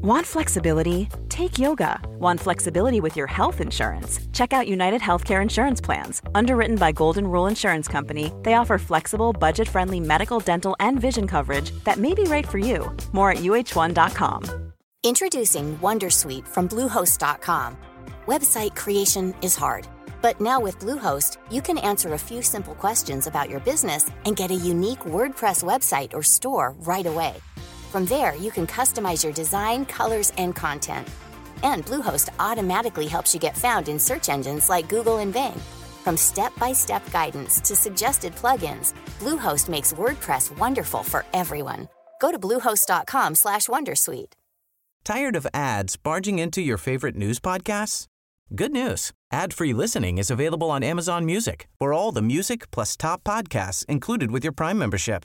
Want flexibility? Take yoga. Want flexibility with your health insurance? Check out United Healthcare Insurance Plans. Underwritten by Golden Rule Insurance Company, they offer flexible, budget friendly medical, dental, and vision coverage that may be right for you. More at uh1.com. Introducing Wondersuite from Bluehost.com. Website creation is hard, but now with Bluehost, you can answer a few simple questions about your business and get a unique WordPress website or store right away. From there, you can customize your design, colors, and content. And Bluehost automatically helps you get found in search engines like Google and Bing. From step-by-step guidance to suggested plugins, Bluehost makes WordPress wonderful for everyone. Go to bluehost.com/wondersuite. Tired of ads barging into your favorite news podcasts? Good news. Ad-free listening is available on Amazon Music. For all the music plus top podcasts included with your Prime membership.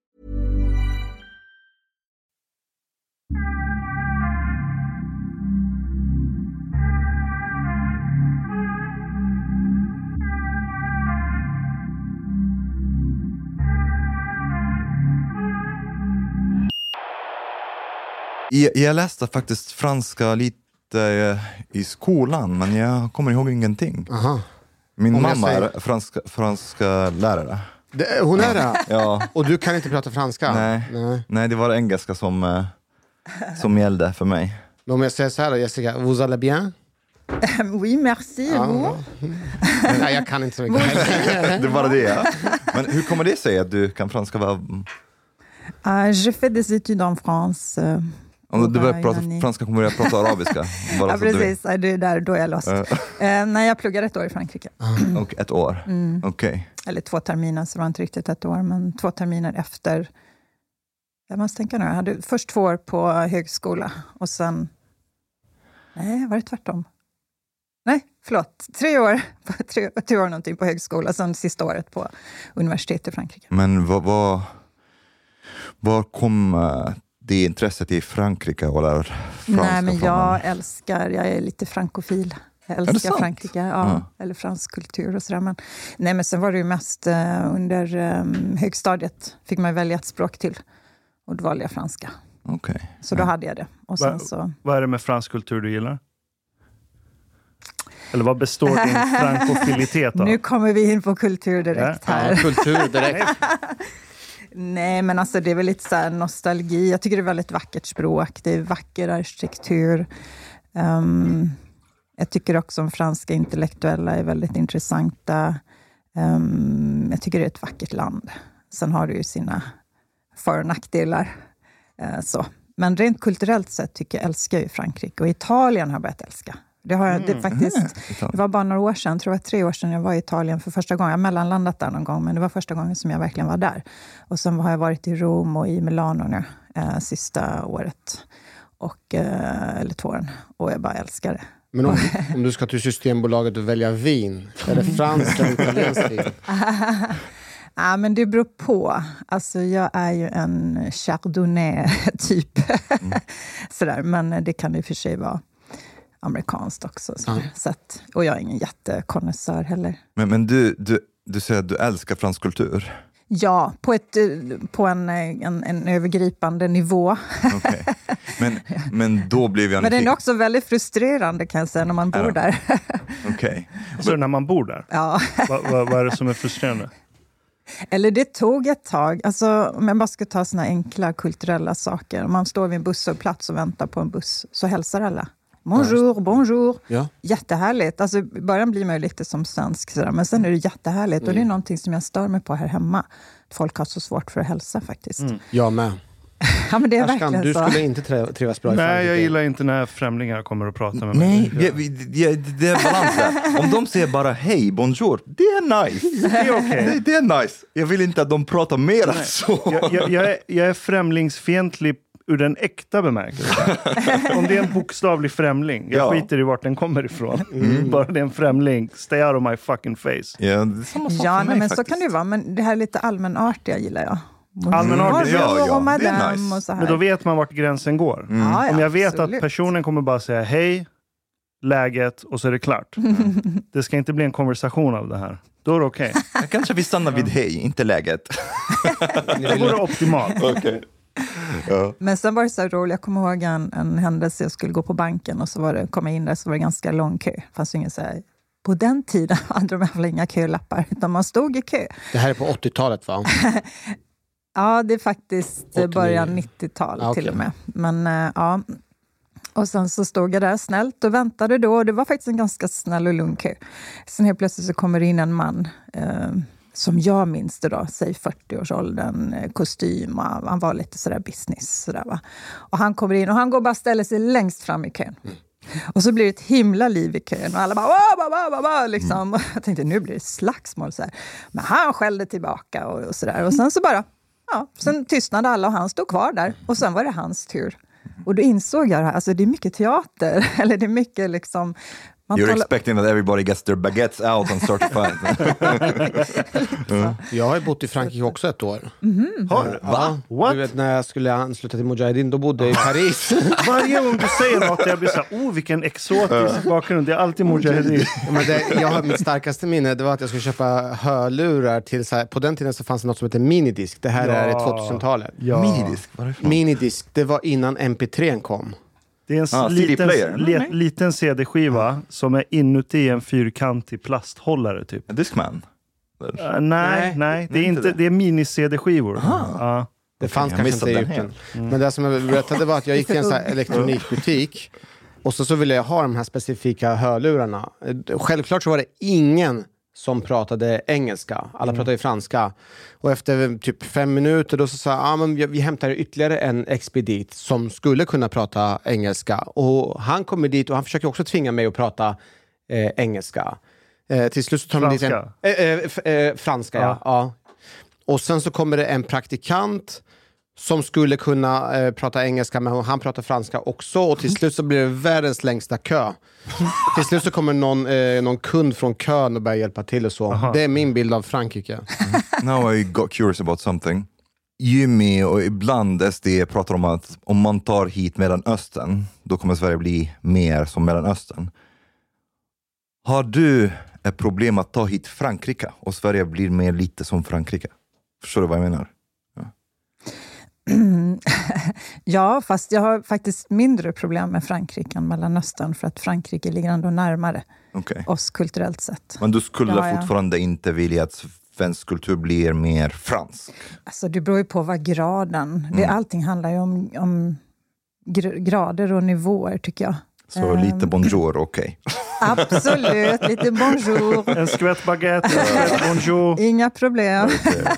Jag, jag läste faktiskt franska lite eh, i skolan, men jag kommer ihåg ingenting. Aha. Min Om jag mamma säger- är franska, franska lärare. Det, hon är det? Ja. Och du kan inte prata franska? Nej. Nej. Nej, det var engelska som, eh, som gällde för mig. Men om jag säger så här då, Jessica, vous allez bien? Oui, merci. et vous? Nej, jag kan inte så mycket. Det var det. Ja. Men hur kommer det sig att du kan franska? Vad- Ah, J'ai fait des études en France. euh, Om du börjar prata franska kommer jag prata arabiska. Bara Ja, du precis. Ja, Det är där, då är jag lost. Eh, nej, jag pluggade ett år i Frankrike. Och ett år? Mm. Okej. Eller två terminer, så det var inte riktigt ett år, men två terminer efter. Jag måste tänka nu. Jag hade först två år på högskola och sen... Nej, var det tvärtom? Nej, förlåt. Tre år, tre, tre år någonting på högskola, sen sista året på universitet i Frankrike. Men vad, vad, var kom det intresset i Frankrike och lära franska Nej, men jag älskar, jag är lite frankofil. Jag älskar? Frankrike, ja, Ja. eller fransk kultur och sådär. Men, nej, men sen var det ju mest eh, under eh, högstadiet fick man välja ett språk till. Och då valde jag franska. Okej. Så då hade jag det. Och Va- sen så, Vad är det med fransk kultur du gillar? Eller vad består din frankofilitet av? nu kommer vi in på kultur direkt Ja, här. Ja, kultur direkt. Nej, men alltså det är väl lite så här nostalgi. Jag tycker det är väldigt vackert språk. Det är vacker arkitektur. Um, jag tycker också om franska intellektuella är väldigt intressanta. Um, jag tycker det är ett vackert land. Sen har det ju sina för och nackdelar. Uh, så. Men rent kulturellt sett tycker jag, älskar jag ju Frankrike. Och Italien har jag börjat älska. Det, har jag, det, faktiskt, det var bara några år sedan, tror jag tre år sedan, jag var i Italien för första gången. Jag har mellanlandat där någon gång, men det var första gången som jag verkligen var där. Och sen har jag varit i Rom och i Milano nu, eh, sista året. Och, eh, eller två åren. Och jag bara älskar det. Men om, om du ska till Systembolaget och välja vin, är det franskt eller italienskt vin? Ja, men det beror på. Alltså, jag är ju en chardonnay-typ. Sådär. Men det kan i och för sig vara amerikanskt också. Så. Så att, och jag är ingen jättekonnässör heller. Men, men du, du, du säger att du älskar fransk kultur. Ja, på, ett, eh, på en, eh, en, en övergripande nivå. Okej. Men, men då blev jag Men den är också väldigt frustrerande kan jag säga, när man bor Ja. där. Okej. Så när man bor där? ja. Vad vad- vad är det som är frustrerande? Eller det tog ett tag. Alltså, om jag bara ska ta såna enkla kulturella saker. Om man står vid en busshållplats och väntar på en buss, så hälsar alla. Bonjour, bonjour. Ja. Jättehärligt. Alltså, I början blir man ju lite som svensk, sådär, men sen är det jättehärligt. Och det är någonting som jag stör mig på här hemma. Att folk har så svårt för att hälsa faktiskt. Jag med. Ja, men det är Ashkan, verkligen du så. skulle inte trivas bra i Nej, jag gillar inte när främlingar kommer och pratar med Nej, mig. vi- vi- det, det är balans där. Om de säger bara hej, bonjour, det är nice. Det är okej. Det, det är nice. Jag vill inte att de pratar mer än så. Jag, jag, jag, är, jag är främlingsfientlig ur den äkta bemärkelsen. Om det är en bokstavlig främling, jag Ja. skiter i vart den kommer ifrån. Mm. Bara det är en främling, stay out of my fucking face. Ja, Ja, men så faktiskt. kan det ju vara. Men det här lite allmänartiga gillar jag. Allmänartig, Bonjour ja, ja, och det är madame nice. och så här. Men då vet man vart gränsen går. Ja, ja, Om jag vet absolut. att personen kommer bara säga hej, läget och så är det klart. Det ska inte bli en konversation av det här. Då är det okej. Kanske vi stannar vid hej, inte läget. Det vore optimalt. Okej. Ja. Men sen var det så roligt, jag kommer ihåg en, en händelse, jag skulle gå på banken och så var det, kom jag in där så var det ganska lång kö. Det fanns ju ingen så här, på den tiden hade de inga kölappar, utan man stod i kö. Det här är på 80-talet va? Ja, det är faktiskt eh, 89. början 90-tal Ah, okej. till och med. Men eh, ja. Och sen så stod jag där snällt och väntade då. Och det var faktiskt en ganska snäll och lugn kö. Sen helt plötsligt så kommer det in en man, eh, som jag minns det då, säg 40-årsåldern, eh, kostym och han var lite sådär business. Sådär, va? Och han kommer in och han går och bara ställer sig längst fram i kön. Och så blir det ett himla liv i kön och alla bara "Wah, wah, wah, wah, wah", liksom. Och Jag tänkte nu blir det slagsmål. Så här. Men han skällde tillbaka och, och sådär. Och sen så bara, ja, sen tystnade alla och han stod kvar där. Och sen var det hans tur. Och då insåg jag det här, alltså det är mycket teater. Eller det är mycket liksom... Man You're talar- expecting that everybody gets their baguettes out start to fight. Jag har ju bott i Frankrike också ett år. Har du? Ja, What? Du vet när jag skulle ansluta till Mujahedin, då bodde jag i Paris. Varje gång du säger något, jag blir så här, oh vilken exotisk bakgrund. Det är alltid Mujahedin. Ja, Men det, jag har, mitt starkaste minne det var att jag skulle köpa hörlurar till, så här, på den tiden så fanns det något som heter minidisk. Det här är Ja. 2000-talet. Ja. Minidisk, varifrån? Minidisk, det var innan MP3 kom. Det är en Ah, liten, le, liten CD-skiva som är inuti en fyrkantig plasthållare. Typ. En Discman? Uh, nej, nej, Nej. det är, inte det. det är mini-CD-skivor. Ja. Det fanns jag kanske inte i Egypten. Mm. Men det som jag berättade var att jag gick till en så här elektronikbutik och så, så ville jag ha de här specifika hörlurarna. Eh, Självklart så var det ingen som pratade engelska. Alla Mm. pratade franska. Och efter typ fem minuter då så sa jag, ah, men vi- hämtar ytterligare en expedit som skulle kunna prata engelska. Och han kommer dit och han försöker också tvinga mig att prata eh, engelska. Eh, till slut så tar de dit en... Franska? Eh, eh, eh, franska. Ja. ja. Och sen så kommer det en praktikant som skulle kunna eh, prata engelska, men han pratar franska också. Och till slut så blir det världens längsta kö. till slut så kommer någon, eh, någon kund från kön och börjar hjälpa till och så. Det är min bild av Frankrike. Now I got curious about something. Jimmy och ibland SD pratar om att om man tar hit Mellanöstern, då kommer Sverige bli mer som Mellanöstern. Har du ett problem att ta hit Frankrike och Sverige blir mer lite som Frankrike? Förstår du vad jag menar? Ja, fast jag har faktiskt mindre problem med Frankrike än Mellanöstern, för att Frankrike ligger ändå närmare Okej. oss kulturellt sett. Men du skulle Ja, ja. fortfarande inte vilja att svensk kultur blir mer fransk? Alltså, det beror ju på vad graden... Det, Mm. allting handlar ju om, om gr- grader och nivåer, tycker jag. Så Ehm. lite bonjour, okej. Absolut, lite bonjour. En skvätt baguette, en skvätt bonjour. Inga problem.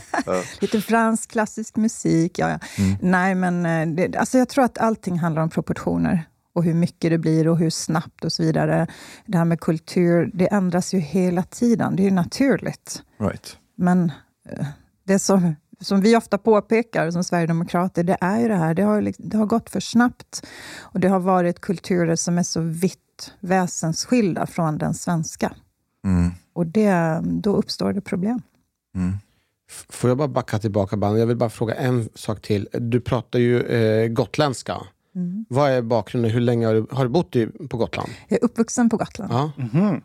Lite fransk klassisk musik. Ja, ja. Mm. Nej, men eh, det, alltså jag tror att allting handlar om proportioner och hur mycket det blir och hur snabbt och så vidare. Det här med kultur, det ändras ju hela tiden. Det är ju naturligt. Right. Men eh, det som, som vi ofta påpekar som sverigedemokrater, det är ju det här. Det har, liksom- det har gått för snabbt. Och det har varit kulturer som är så vitt väsensskilda från den svenska. Mm. Och det, då uppstår det problem. F- Får jag bara backa tillbaka bandet? Jag vill bara fråga en sak till. Du pratar ju eh, gotländska. Vad är bakgrunden? Hur länge har du, har du bott i, på Gotland? Jag är uppvuxen på Gotland. Ja.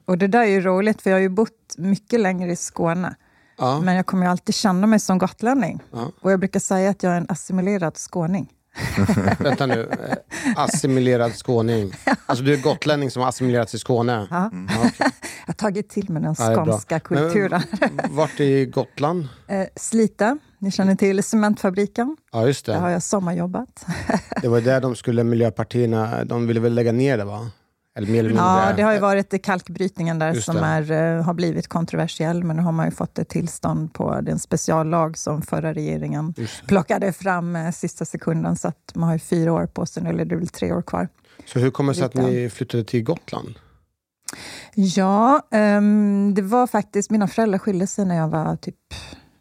Och det där är ju roligt, för jag har ju bott mycket längre i Skåne. Ja. Men jag kommer ju alltid känna mig som gotlänning. Ja. Och jag brukar säga att jag är en assimilerad skåning. Vänta nu. Eh, assimilerad skåning. Alltså du är gotlänning som har assimilerats i Skåne? Ja. Ja, okej. Jag har tagit till mig den Ja, det skånska kulturen. Men, vart i Gotland? Eh, Slite, ni känner till cementfabriken. Ja, just Där har det. jag sommarjobbat. Det var där de skulle, miljöpartierna, de ville väl lägga ner det va? Eller mer eller mindre. Ja, det har ju varit kalkbrytningen där Just som det. är, eh, har blivit kontroversiell, men nu har man ju fått ett tillstånd på den speciallag som förra regeringen plockade fram eh, sista sekunden, så att man har ju fyra år på sig nu, eller det är väl tre år kvar. Så hur kommer det sig att ni flyttade till Gotland? Ja, ehm, det var faktiskt, mina föräldrar skilde sig när jag var typ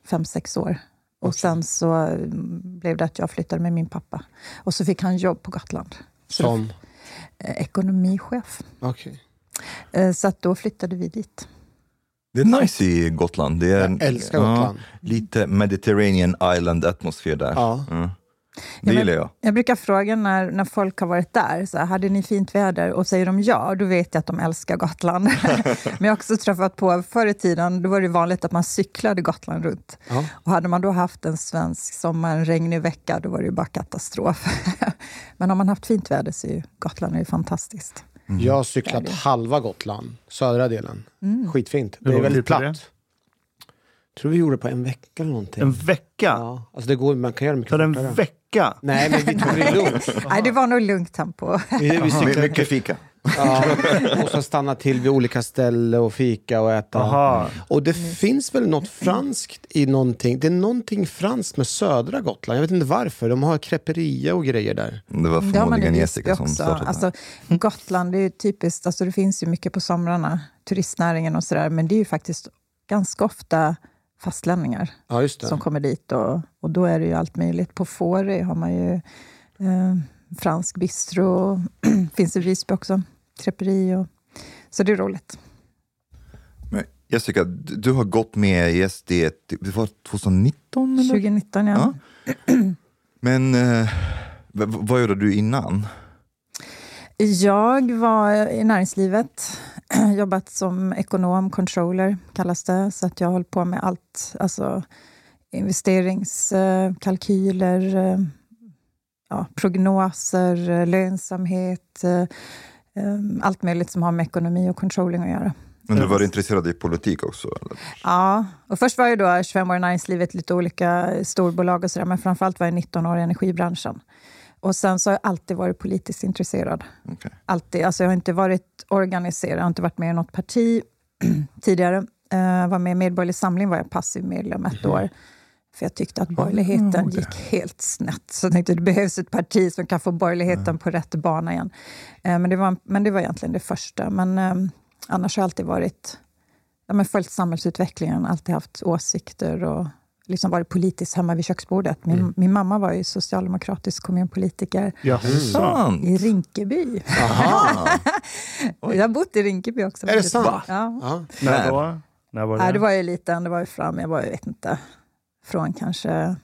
fem sex år. Och Okej. sen så mm, blev det att jag flyttade med min pappa. Och så fick han jobb på Gotland. Så Som? Eh, ekonomichef. Okej. Eh, Så att då flyttade vi dit. Det är nice i Gotland. Det är, Jag älskar Gotland. lite Mediterranean Island atmosfär där. Ja. Mm. Ja, Det gillar jag. Jag brukar fråga när, när folk har varit där, så här, hade ni fint väder? Och säger de ja, då vet jag att de älskar Gotland. Men jag har också träffat på, förr i tiden, då var det vanligt att man cyklade Gotland runt. Ja. Och hade man då haft en svensk sommar, en regnig vecka, då var det ju bara katastrof. Men om man haft fint väder så är ju Gotland är ju fantastiskt. Jag har cyklat halva Gotland, södra delen. Mm. Skitfint. Det är väldigt platt. tror vi gjorde det på en vecka eller någonting. En vecka? Ja, alltså det går, man kan göra det mycket Tar det en fortare. vecka? Nej, men vi tog det lugnt. Nej, det var nog lugnt tempo. Vi, vi cyklade, Mycket fika. Ja, och så stanna till vid olika ställen och fika och äta. Aha. Och det finns väl något franskt i någonting. Det är någonting franskt med södra Gotland. Jag vet inte varför. De har creperia och grejer där. Det var Det förmodligen Visby Jessica som också. startade. det. Alltså, Gotland det är ju typiskt, alltså det finns ju mycket på somrarna, turistnäringen och sådär, men det är ju faktiskt ganska ofta fastlänningar Ja, just det. som kommer dit och, och då är det ju allt möjligt. På Fårö har man ju eh, fransk bistro, finns i Visby också, creperi och så det är roligt. Men Jessica, du du har gått med i SD, det var 2019? Eller? 2019 ja. Ja. Men eh, vad gjorde du innan? Jag var i näringslivet, jobbat som ekonom, controller kallas det. Så att jag hållit på med allt, alltså investeringskalkyler, eh, ja, prognoser, eh, lönsamhet, eh, allt möjligt som har med ekonomi och controlling att göra. Men du var intresserad i politik också? Eller? Ja, och först var jag då 25 år i näringslivet, lite olika storbolag och sådär, men framförallt var jag 19 år i energibranschen. Och sen så har jag alltid varit politiskt intresserad. Okej. Alltid. Alltså jag har inte varit organiserad, jag har inte varit med i något parti tidigare. Uh, var med i Medborgerlig Samling, var jag passiv medlem ett år. För jag tyckte att borgerligheten gick helt snett. Så jag tänkte det behövs ett parti som kan få borgerligheten på rätt bana igen. Eh, men, det var, men det var egentligen det första. Men eh, annars har jag alltid varit, ja, men följt samhällsutvecklingen, alltid haft åsikter och liksom varit politiskt hemma vid köksbordet. Min, min mamma var ju socialdemokratisk kommunpolitiker Jaså? Sant! i Rinkeby. Aha. Jag har bott i Rinkeby också. Är det sant? Ja. Ja. När då? När var det? Nej, det var ju liten, det var ju fram, jag var ju, vet inte, från kanske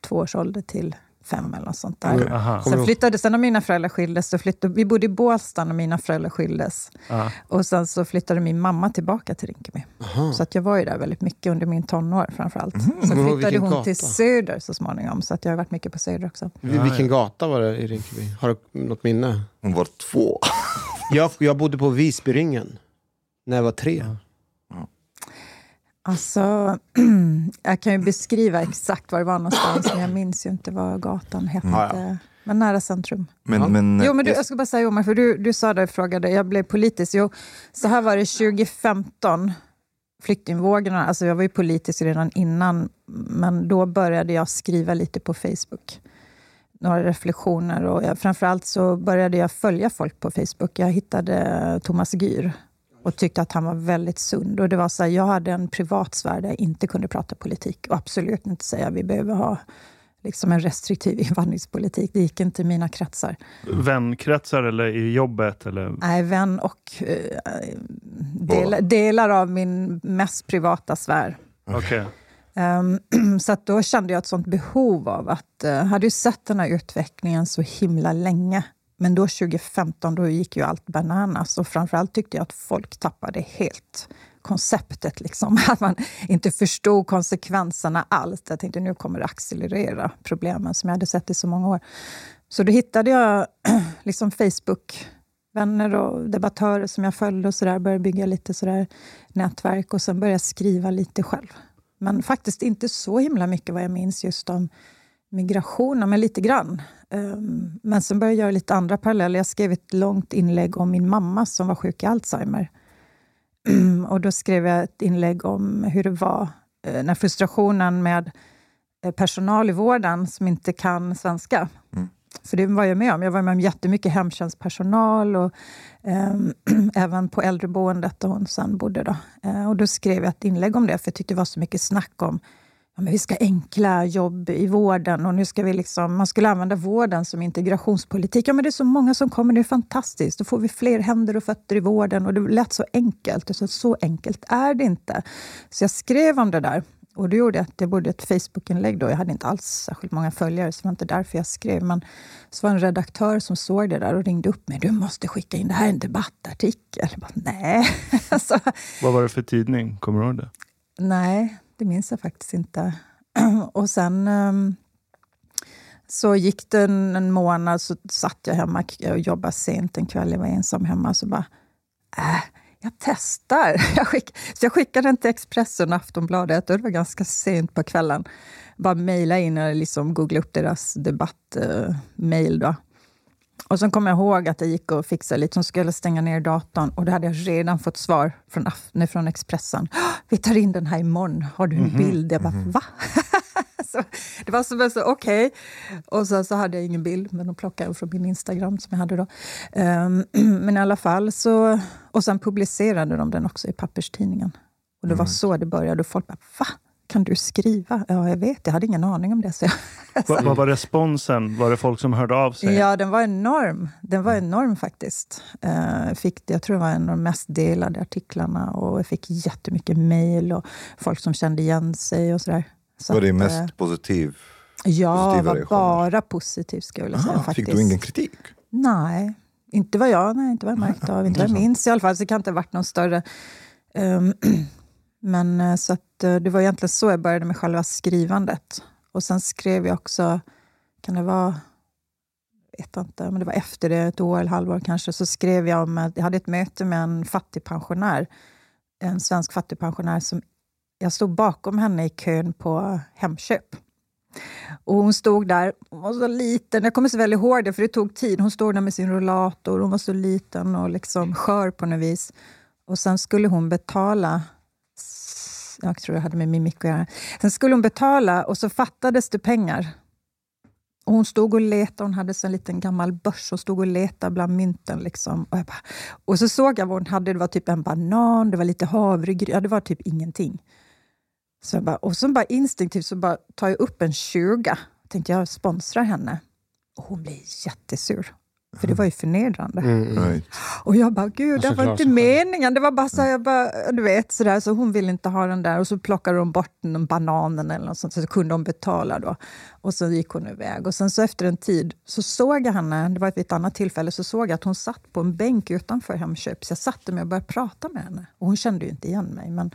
två års ålder till fem eller något sånt där. Mm. Aha. Sen flyttade, sen när mina föräldrar skildes, så flyttade, vi bodde i Bålsta när mina föräldrar skildes. Ja. Och sen så flyttade min mamma tillbaka till Rinkeby. Aha. Så att jag var ju där väldigt mycket under min tonår framförallt. Sen Kommer du ihåg flyttade hon till gata? Söder så småningom, så att jag har varit mycket på Söder också. Vid Vilken gata var det i Rinkeby? Har du något minne? Hon var två. Jag, jag bodde på Visbyringen när jag var tre. Alltså, jag kan ju beskriva exakt var det var någonstans, men jag minns ju inte vad gatan hette. Ja, Men nära centrum. Men, Ja. men, Jo, men du, Jess- jag ska bara säga Omar, för du, du sa det, frågade, jag blev politisk. Jo, så här var det 2015, flyktingvågorna. Alltså jag var ju politisk redan innan, men då började jag skriva lite på Facebook. Några reflektioner och jag, framförallt så började jag följa folk på Facebook. Jag hittade Thomas Gyr och tyckte att han var väldigt sund. Och det var så här, jag hade en privat sfär där jag inte kunde prata politik och absolut inte säga att vi behöver ha liksom en restriktiv invandringspolitik. Det gick inte i mina kretsar. Vänkretsar eller i jobbet? Eller? Nej, vän och eh, del, delar av min mest privata sfär. Okej. Ehm, så att då kände jag ett sånt behov av att... Uh, hade ju sett den här utvecklingen så himla länge. Men då 2015 då gick ju allt bananas och framförallt tyckte jag att folk tappade helt konceptet. Liksom. Att man inte förstod konsekvenserna alls. Jag tänkte nu kommer det accelerera problemen som jag hade sett i så många år. Så då hittade jag liksom Facebook-vänner och debattörer som jag följde och så där, började bygga lite så där nätverk och sen började jag skriva lite själv. Men faktiskt inte så himla mycket vad jag minns just om migrationen, men lite grann. Um, men sen började jag göra lite andra paralleller. Jag skrev ett långt inlägg om min mamma som var sjuk i Alzheimer. och då skrev jag ett inlägg om hur det var eh, när frustrationen med eh, personal i vården som inte kan svenska. För det var jag med om. Jag var med om jättemycket hemtjänstpersonal och ehm, även på äldreboendet där hon sen bodde. Då. Eh, och då skrev jag ett inlägg om det, för jag tyckte det var så mycket snack om ja, men vi ska enkla jobb i vården och nu ska vi liksom, man skulle använda vården som integrationspolitik. Ja, men det är så många som kommer, det är fantastiskt. Då får vi fler händer och fötter i vården och det lät så enkelt. Så, så enkelt är det inte. Så jag skrev om det där. Och det gjorde att jag borde ett Facebookinlägg då. Jag hade inte alls särskilt många följare, så det var inte därför jag skrev. Men så var det en redaktör som såg det där och ringde upp mig. Du måste skicka in, det här är en debattartikel. Jag bara, nej. alltså, Vad var det för tidning? Kommer du ihåg det? nej, det minns jag faktiskt inte. och sen ehm, så gick det en, en månad, så satt jag hemma och jobbade sent en kväll. Jag var ensam hemma. Så bara, äh, jag testar. Jag skick, så jag skickade den till Expressen och Aftonbladet och det var ganska sent på kvällen. Bara mejla in och liksom googla upp deras debattmejl. Eh, då. Och sen kom jag ihåg att jag gick och fixade lite, som skulle stänga ner datorn. Och då hade jag redan fått svar från, nej, från Expressen. "Ah, Vi tar in den här imorgon. Har du en bild? Jag bara, va? så, det var som så, okej. Och så, så hade jag ingen bild, men de plockade jag från min Instagram som jag hade då. Ehm, men i alla fall, så, och sen publicerade de den också i papperstidningen. Och det var så det började. Och folk bara, va? Kan du skriva? Ja, jag vet. Jag hade ingen aning om det. Så jag, Va, vad var responsen? Var det folk som hörde av sig? Ja, den var enorm. Den var enorm faktiskt. Uh, fick, jag tror det var en av de mest delade artiklarna och jag fick jättemycket mejl och folk som kände igen sig och sådär. Så Var det att, mest eh, positiv? Ja, var bara positivt skulle jag vilja säga. Aha, faktiskt. fick du ingen kritik? Nej, inte vad jag, nej, inte vad jag märkt av. Inte vad jag minns i alla fall. Så det kan inte ha varit någon större... ehm, men eh, så att, eh, det var egentligen så jag började med själva skrivandet. Och sen skrev jag också, kan det vara, vet inte, men det var efter det, ett år eller halvår kanske, så skrev jag om att jag hade ett möte med en fattigpensionär, en svensk fattigpensionär som jag stod bakom henne i kön på Hemköp. Och hon stod där, hon var så liten, jag kommer så väl ihåg det för det tog tid. Hon stod där med sin rollator, hon var så liten och liksom skör på något vis. Och sen skulle hon betala, jag tror jag hade med mimik att göra. Sen skulle hon betala och så fattades det pengar. Och hon stod och letade, hon hade en liten gammal börs, hon stod och letade bland mynten. Liksom. Och, jag bara, och så såg jag vad hon hade, det var typ en banan, det var lite havregryn, ja, det var typ ingenting. Så jag bara, och så bara instinktivt så bara tar jag upp en 20. Tänkte jag sponsrar henne. Och hon blir jättesur. För det var ju förnedrande. Right. Och jag bara, gud, det var inte meningen. Det var bara så här, jag bara, du vet, så, där, så hon ville inte ha den där. Och så plockade de bort den bananen eller något sånt, så kunde de betala då. Och så gick hon iväg. Och sen så efter en tid så såg jag henne, det var vid ett annat tillfälle, så såg jag att hon satt på en bänk utanför Hemköp. Så jag satte mig och började prata med henne. Och hon kände ju inte igen mig. Men,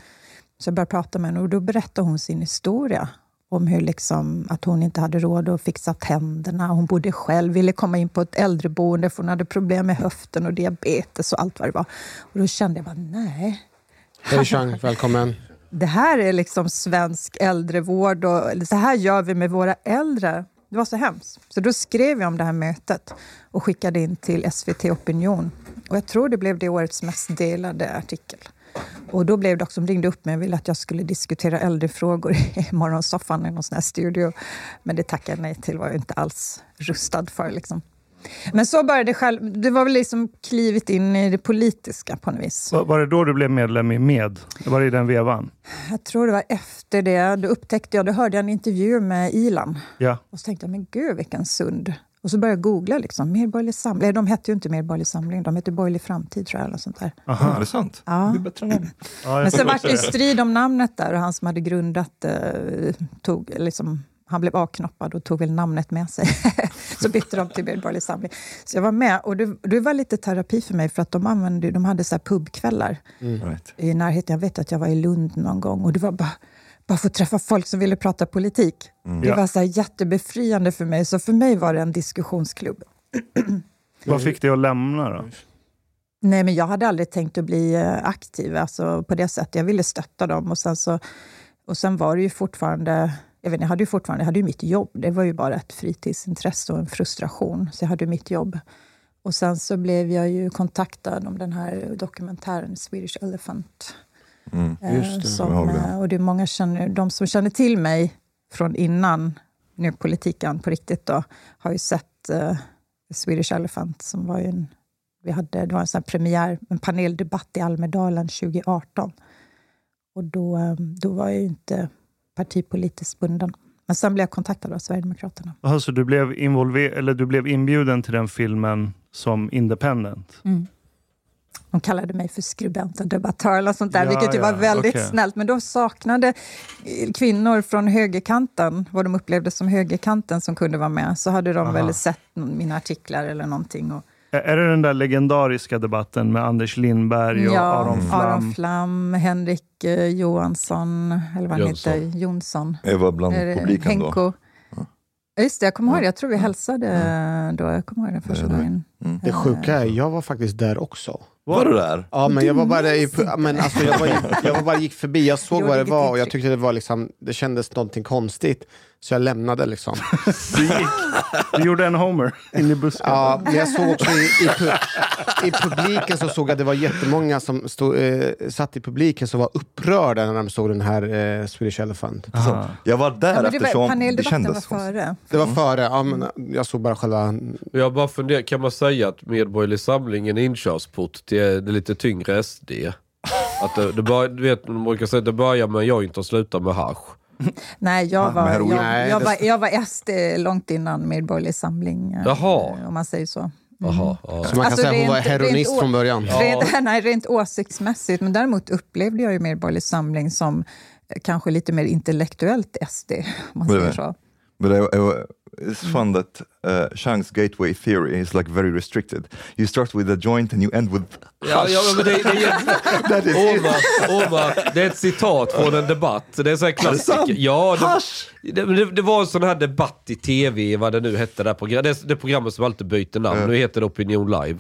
så jag började prata med henne och då berättade hon sin historia. Om hur liksom, att hon inte hade råd att fixa tänderna. Hon bodde själv, ville komma in på ett äldreboende för hon hade problem med höften och diabetes och allt vad det var. Och då kände jag bara, nej. Hej Chang, välkommen. Det här är liksom svensk äldrevård och så här gör vi med våra äldre. Det var så hemskt. Så då skrev jag om det här mötet och skickade in till SVT Opinion. Och jag tror det blev det årets mest delade artikel. Och då blev det också, de ringde upp mig och ville att jag skulle diskutera äldrefrågor i morgonsoffan i någon sån här studio. Men det tackade jag nej till, var jag inte alls rustad för. Liksom. Men så började det själv. Det var väl liksom klivit in i det politiska på något vis. Var, var det då du blev medlem i MED? Var det i den vevan? Jag tror det var efter det. Då upptäckte jag, då hörde jag en intervju med Ilan. Ja. Och så tänkte jag, men gud vilken sund. Och så började jag googla. Liksom, Medborgerlig samling. Nej, De hette ju inte Medborgerlig samling, de hette Borgerlig framtid tror jag. Eller sånt där. Aha, är det sant? Ja. Det är bättre ja jag Men sen förstår var det strid om namnet där och han som hade grundat eh, tog liksom, han blev avknoppad och tog väl namnet med sig. så bytte de till Medborgerlig samling. Så jag var med och det, det var lite terapi för mig för att de, använde, de hade så här pubkvällar Right. i närheten. Jag vet att jag var i Lund någon gång och det var bara, bara få träffa folk som ville prata politik. Det Ja. var så jättebefriande för mig. Så för mig var det en diskussionsklubb. Vad fick dig att lämna då? Nej, men jag hade aldrig tänkt att bli eh, aktiv alltså, på det sättet. Jag ville stötta dem. Och sen, så, och sen var det ju fortfarande... Jag, vet, jag hade ju fortfarande jag hade ju mitt jobb. Det var ju bara ett fritidsintresse och en frustration. Så jag hade mitt jobb. Och sen så blev jag ju kontaktad om den här dokumentären Swedish Elephant. Mm. Eh, Just det, som, det. eh, Och det är många känner, de som känner till mig från innan nu politiken på riktigt då, har ju sett eh, Swedish Elephant som var ju en, vi hade, det var en sån premiär, en paneldebatt i Almedalen 2018. Och då, då var jag ju inte partipolitiskt bunden. Men sen blev jag kontaktad av Sverigedemokraterna. Alltså, du, blev involver- eller du blev inbjuden till den filmen som independent? Mm. De kallade mig för skribent och debattör eller sånt där, Ja, vilket ju var ja, väldigt okej. snällt. Men de saknade kvinnor från högerkanten, vad de upplevde som högerkanten, som kunde vara med. Så hade de Aha. väl sett mina artiklar eller någonting. Och, Är det den där legendariska debatten med Anders Lindberg och ja, Aron Flam? Aron Flam, Henrik eh, Johansson, eller vad han Jönsson. heter, Jonsson. Jag var bland Är det publiken då. Henko. Ja, Just det, jag kommer ihåg det. Jag tror vi hälsade då. Jag kommer ihåg det första Det är det. gången. Det sjuka är, jag var faktiskt där också. Var du där? Ja, men jag var bara i, men alltså, jag, var, jag var bara gick förbi, jag såg vad det var och jag tyckte det var liksom, det kändes någonting konstigt. Så jag lämnade liksom. Du, gick, du gjorde en Homer in i busken. Ja, men jag såg också i, i, i publiken så såg jag att det var jättemånga som stod, eh, satt i publiken som var upprörda när de såg den här eh, Swedish Elephant. Aha. Jag var där Ja, det eftersom var, det var kändes konstigt. före. Det var före, ja, men jag såg bara själva... Jag bara funderar, kan man säga att Medborgerlig Samling är en inkörsport till det lite tyngre SD? Att det, det bör, du vet, man brukar säga att det börjar med joint och slutar med hasch. Nej, jag var, jag, jag, var, jag var SD långt innan Medborgerlig Samling, eh, Jaha. om man säger så. Jaha, ja. Så man kan Alltså, säga att hon var heroinist rent från början. Rent, nej, rent åsiktsmässigt, men däremot upplevde jag ju Medborgerlig Samling som eh, kanske lite mer intellektuellt SD, om man säger så. But I, I, it's fun that uh, Chang's gateway theory is like very restricted. You start with a joint and you end with Ja, ja, men det, det, är, Omar, Omar, det är ett citat från en debatt. Det är så här klassiker. Ja, det, det, det, var en sån här debatt i tv, vad det nu hette, det, program, det, det programmet som alltid byter namn. Nu heter det Opinion Live.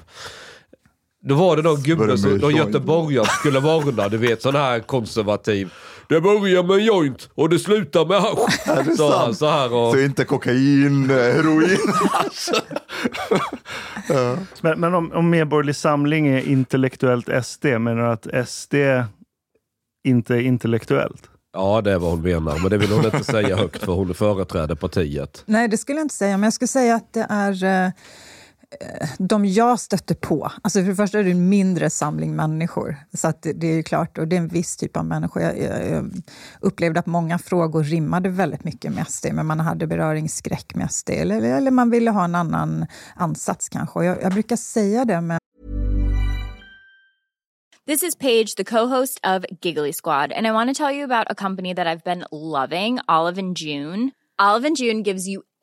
Då var det någon gubbe, någon göteborgare skulle varna, du vet sån här konservativ. Det börjar med en joint och det slutar med hasch. Så, han så här och... Så inte kokain, eh, heroin. Men, men om, om Medborgerlig Samling är intellektuellt SD, menar du att SD inte är intellektuellt? Ja, det är vad hon menar. Men det vill hon inte säga högt för hon företräder partiet. Nej, det skulle jag inte säga, men jag skulle säga att det är eh, Eh, de jag stötte på. Alltså för det första är det en mindre samling människor, så att det, är ju klart, och det är en viss typ av människor. Jag, jag, jag upplevde att många frågor rimmade väldigt mycket med SD, men man hade beröringsskräck med SD, eller, eller man ville ha en annan ansats kanske. Jag, jag brukar säga det, men This is Paige, the co-host of Giggly Squad, and I want to tell you about a company that I've been loving, Olive and June. Olive and June gives you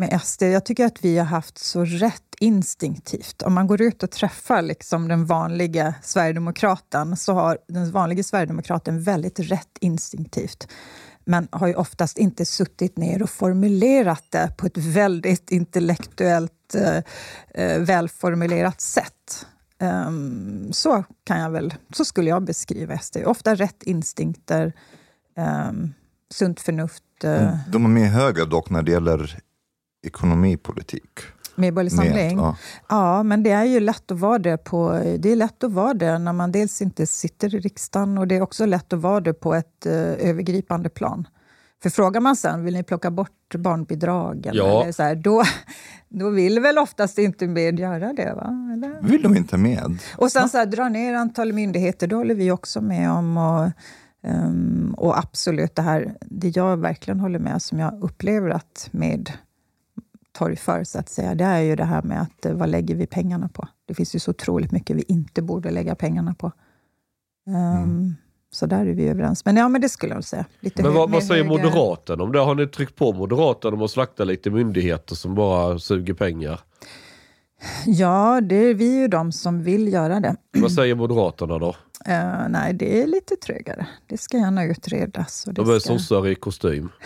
med SD, jag tycker att vi har haft så rätt instinktivt. Om man går ut och träffar liksom den vanliga sverigedemokraten så har den vanliga sverigedemokraten väldigt rätt instinktivt men har ju oftast inte suttit ner och formulerat det på ett väldigt intellektuellt eh, eh välformulerat sätt. Um, så kan jag väl, så skulle jag beskriva SD. Ofta rätt instinkter, um, sunt förnuft. Uh... De är mer höga dock när det gäller ekonomipolitik. Medborgerlig Med, samling? ja. Ja, men det är ju lätt att vara det på... Det är lätt att vara det när man dels inte sitter i riksdagen och det är också lätt att vara det på ett eh, övergripande plan. För frågar man sen, vill ni plocka bort barnbidragen? Ja. Eller så här, då, då vill väl oftast inte med göra det, va? Eller? Vill de inte med? Och sen så här, dra ner antal myndigheter, det håller vi också med om. Och, ehm, och absolut, det här, det jag verkligen håller med, som jag upplever att med torgför, så att säga, det är ju det här med att eh, vad lägger vi pengarna på? Det finns ju så otroligt mycket vi inte borde lägga pengarna på. Ehm, Så där är vi överens. Men ja, men det skulle jag säga. Lite Men vad, vad säger Moderaterna om det? Har ni tryckt på Moderaterna om att slakta lite myndigheter som bara suger pengar? Ja, det är vi ju de som vill göra det. Vad säger Moderaterna då? Eh, nej, det är lite trögare. Det ska gärna utredas. Och det De är ska... sossar i kostym.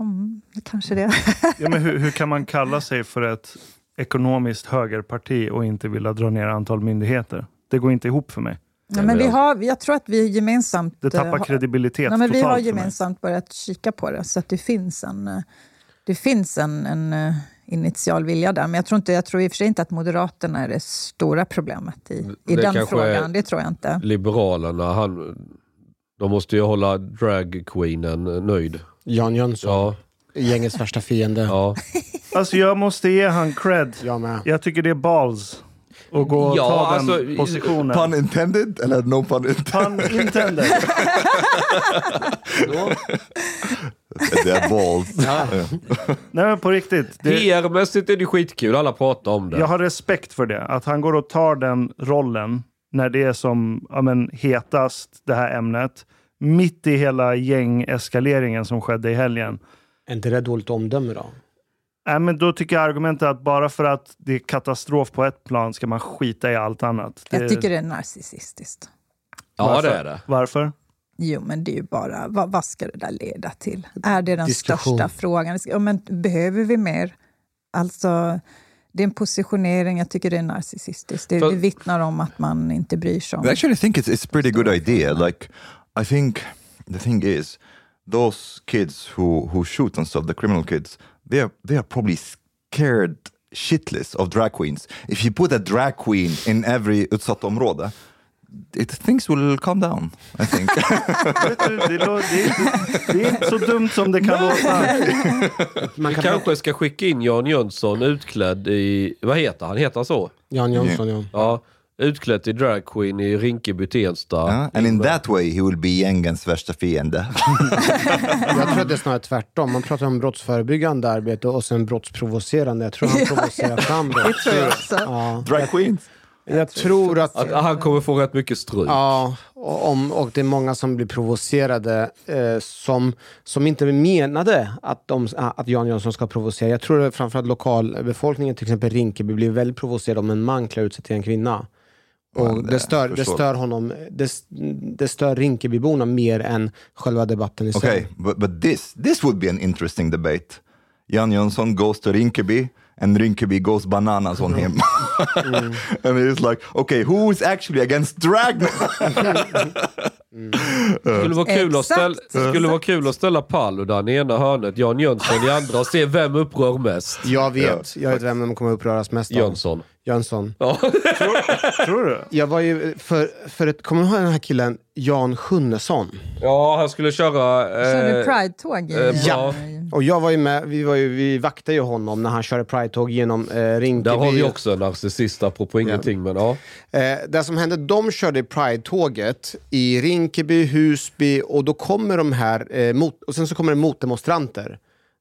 Mm, kanske det. Ja, men hur, hur kan man kalla sig för ett ekonomiskt högerparti och inte vilja dra ner antal myndigheter? Det går inte ihop för mig. ja, men vi jag- har, jag tror att vi gemensamt... Det eh, tappar har- kredibilitet Nej, men vi har för mig. gemensamt börjat kika på det, så att det finns en, eh, det finns en, en eh, initial vilja där. Men jag tror, inte, jag tror i och för sig inte att Moderaterna är det stora problemet i, i Det den frågan. Det tror jag inte. Liberalerna, han, de måste ju hålla dragqueenen nöjd. Jan Jönsson, Ja, gängets värsta fiende. ja. Alltså jag måste ge han cred. Jag med. Jag tycker det är balls att gå och Ja, ta den alltså, positionen. Pun intended? Eller no pun intended? Pun intended. Det är balls. Nej men på riktigt. Det, PR-mässigt är det skitkul, alla pratar om det. jag har respekt för det. Att han går och tar den rollen när det är som ja, men, hetast, det här ämnet. Mitt i hela gängeskaleringen som skedde i helgen. Är inte det dåligt omdöme då? Nej, men då tycker jag argumentet att bara för att det är katastrof på ett plan ska man skita i allt annat. Det, Jag tycker det är narcissistiskt. ja, varför? det är det. Varför? Jo, men det är ju bara, vad, vad ska det där leda till? Är det den Diskussion. största frågan? Ja, men behöver vi mer? Alltså, det är en positionering, jag tycker det är narcissistiskt. Det, det vittnar om att man inte bryr sig om... I actually think it's it's pretty good idea. Like, I think the thing is, those kids who who shoot and stuff, the criminal kids, they are they are probably scared shitless of drag queens. If you put a drag queen in every utsatt område, it, things will calm down. I think. Det, är inte, det är inte så dumt som det kan låta. Man kan Kanske ska skicka in Jan Jönsson utklädd i, vad heter han? Heter han så? Jan Jönsson, ja. Ja, utklädd till dragqueen i Rinkeby, Tensta. Ja, and in that way he will be gängens värsta fiende. Jag tror att det är snarare tvärtom. Man pratar om brottsförebyggande arbete och sen brottsprovocerande. Jag tror han provocerar fram Det brott. tror jag också. Ja. Drag queens. Jag tror att... Att han kommer få rätt mycket stryk. Ja, och, om, och det är många som blir provocerade eh, som, som inte menade att, de, att Jan Jönsson ska provocera. Jag tror att framförallt lokalbefolkningen, till exempel Rinkeby, blir väldigt provocerad om en man klär ut sig till en kvinna. Och det det, stör, det stör honom, det, det stör Rinkebyborna mer än själva debatten i sig. Okay, but, but this this would be an interesting debate. Jan Jönsson goes to Rinkeby and Rinkeby goes bananas on him. and he's like, okay, who is actually against drag Det skulle vara kul, att ställa, skulle vara kul att ställa Paludan i ena hörnet, Jan Jönsson i andra och se vem upprör mest. Jag vet, jag vet vem de kommer uppröras mest av. Jönsson. Jönsson. Ja. Tror du? Jag var ju för, för ett, kommer du ihåg den här killen Jan Sjunnesson? ja, han skulle köra... Körde Eh, Pride-tåg i... eh, ja. Och jag var ju med, vi, var ju, vi vaktade ju honom när han körde Pride-tåg genom eh, Rinkeby. där har vi också en narcissist, apropå ingenting. Men ja. Eh, det som hände, de körde Pride-tåget i Rinkeby, Husby och då kommer de här, eh, mot, och sen så kommer det motdemonstranter.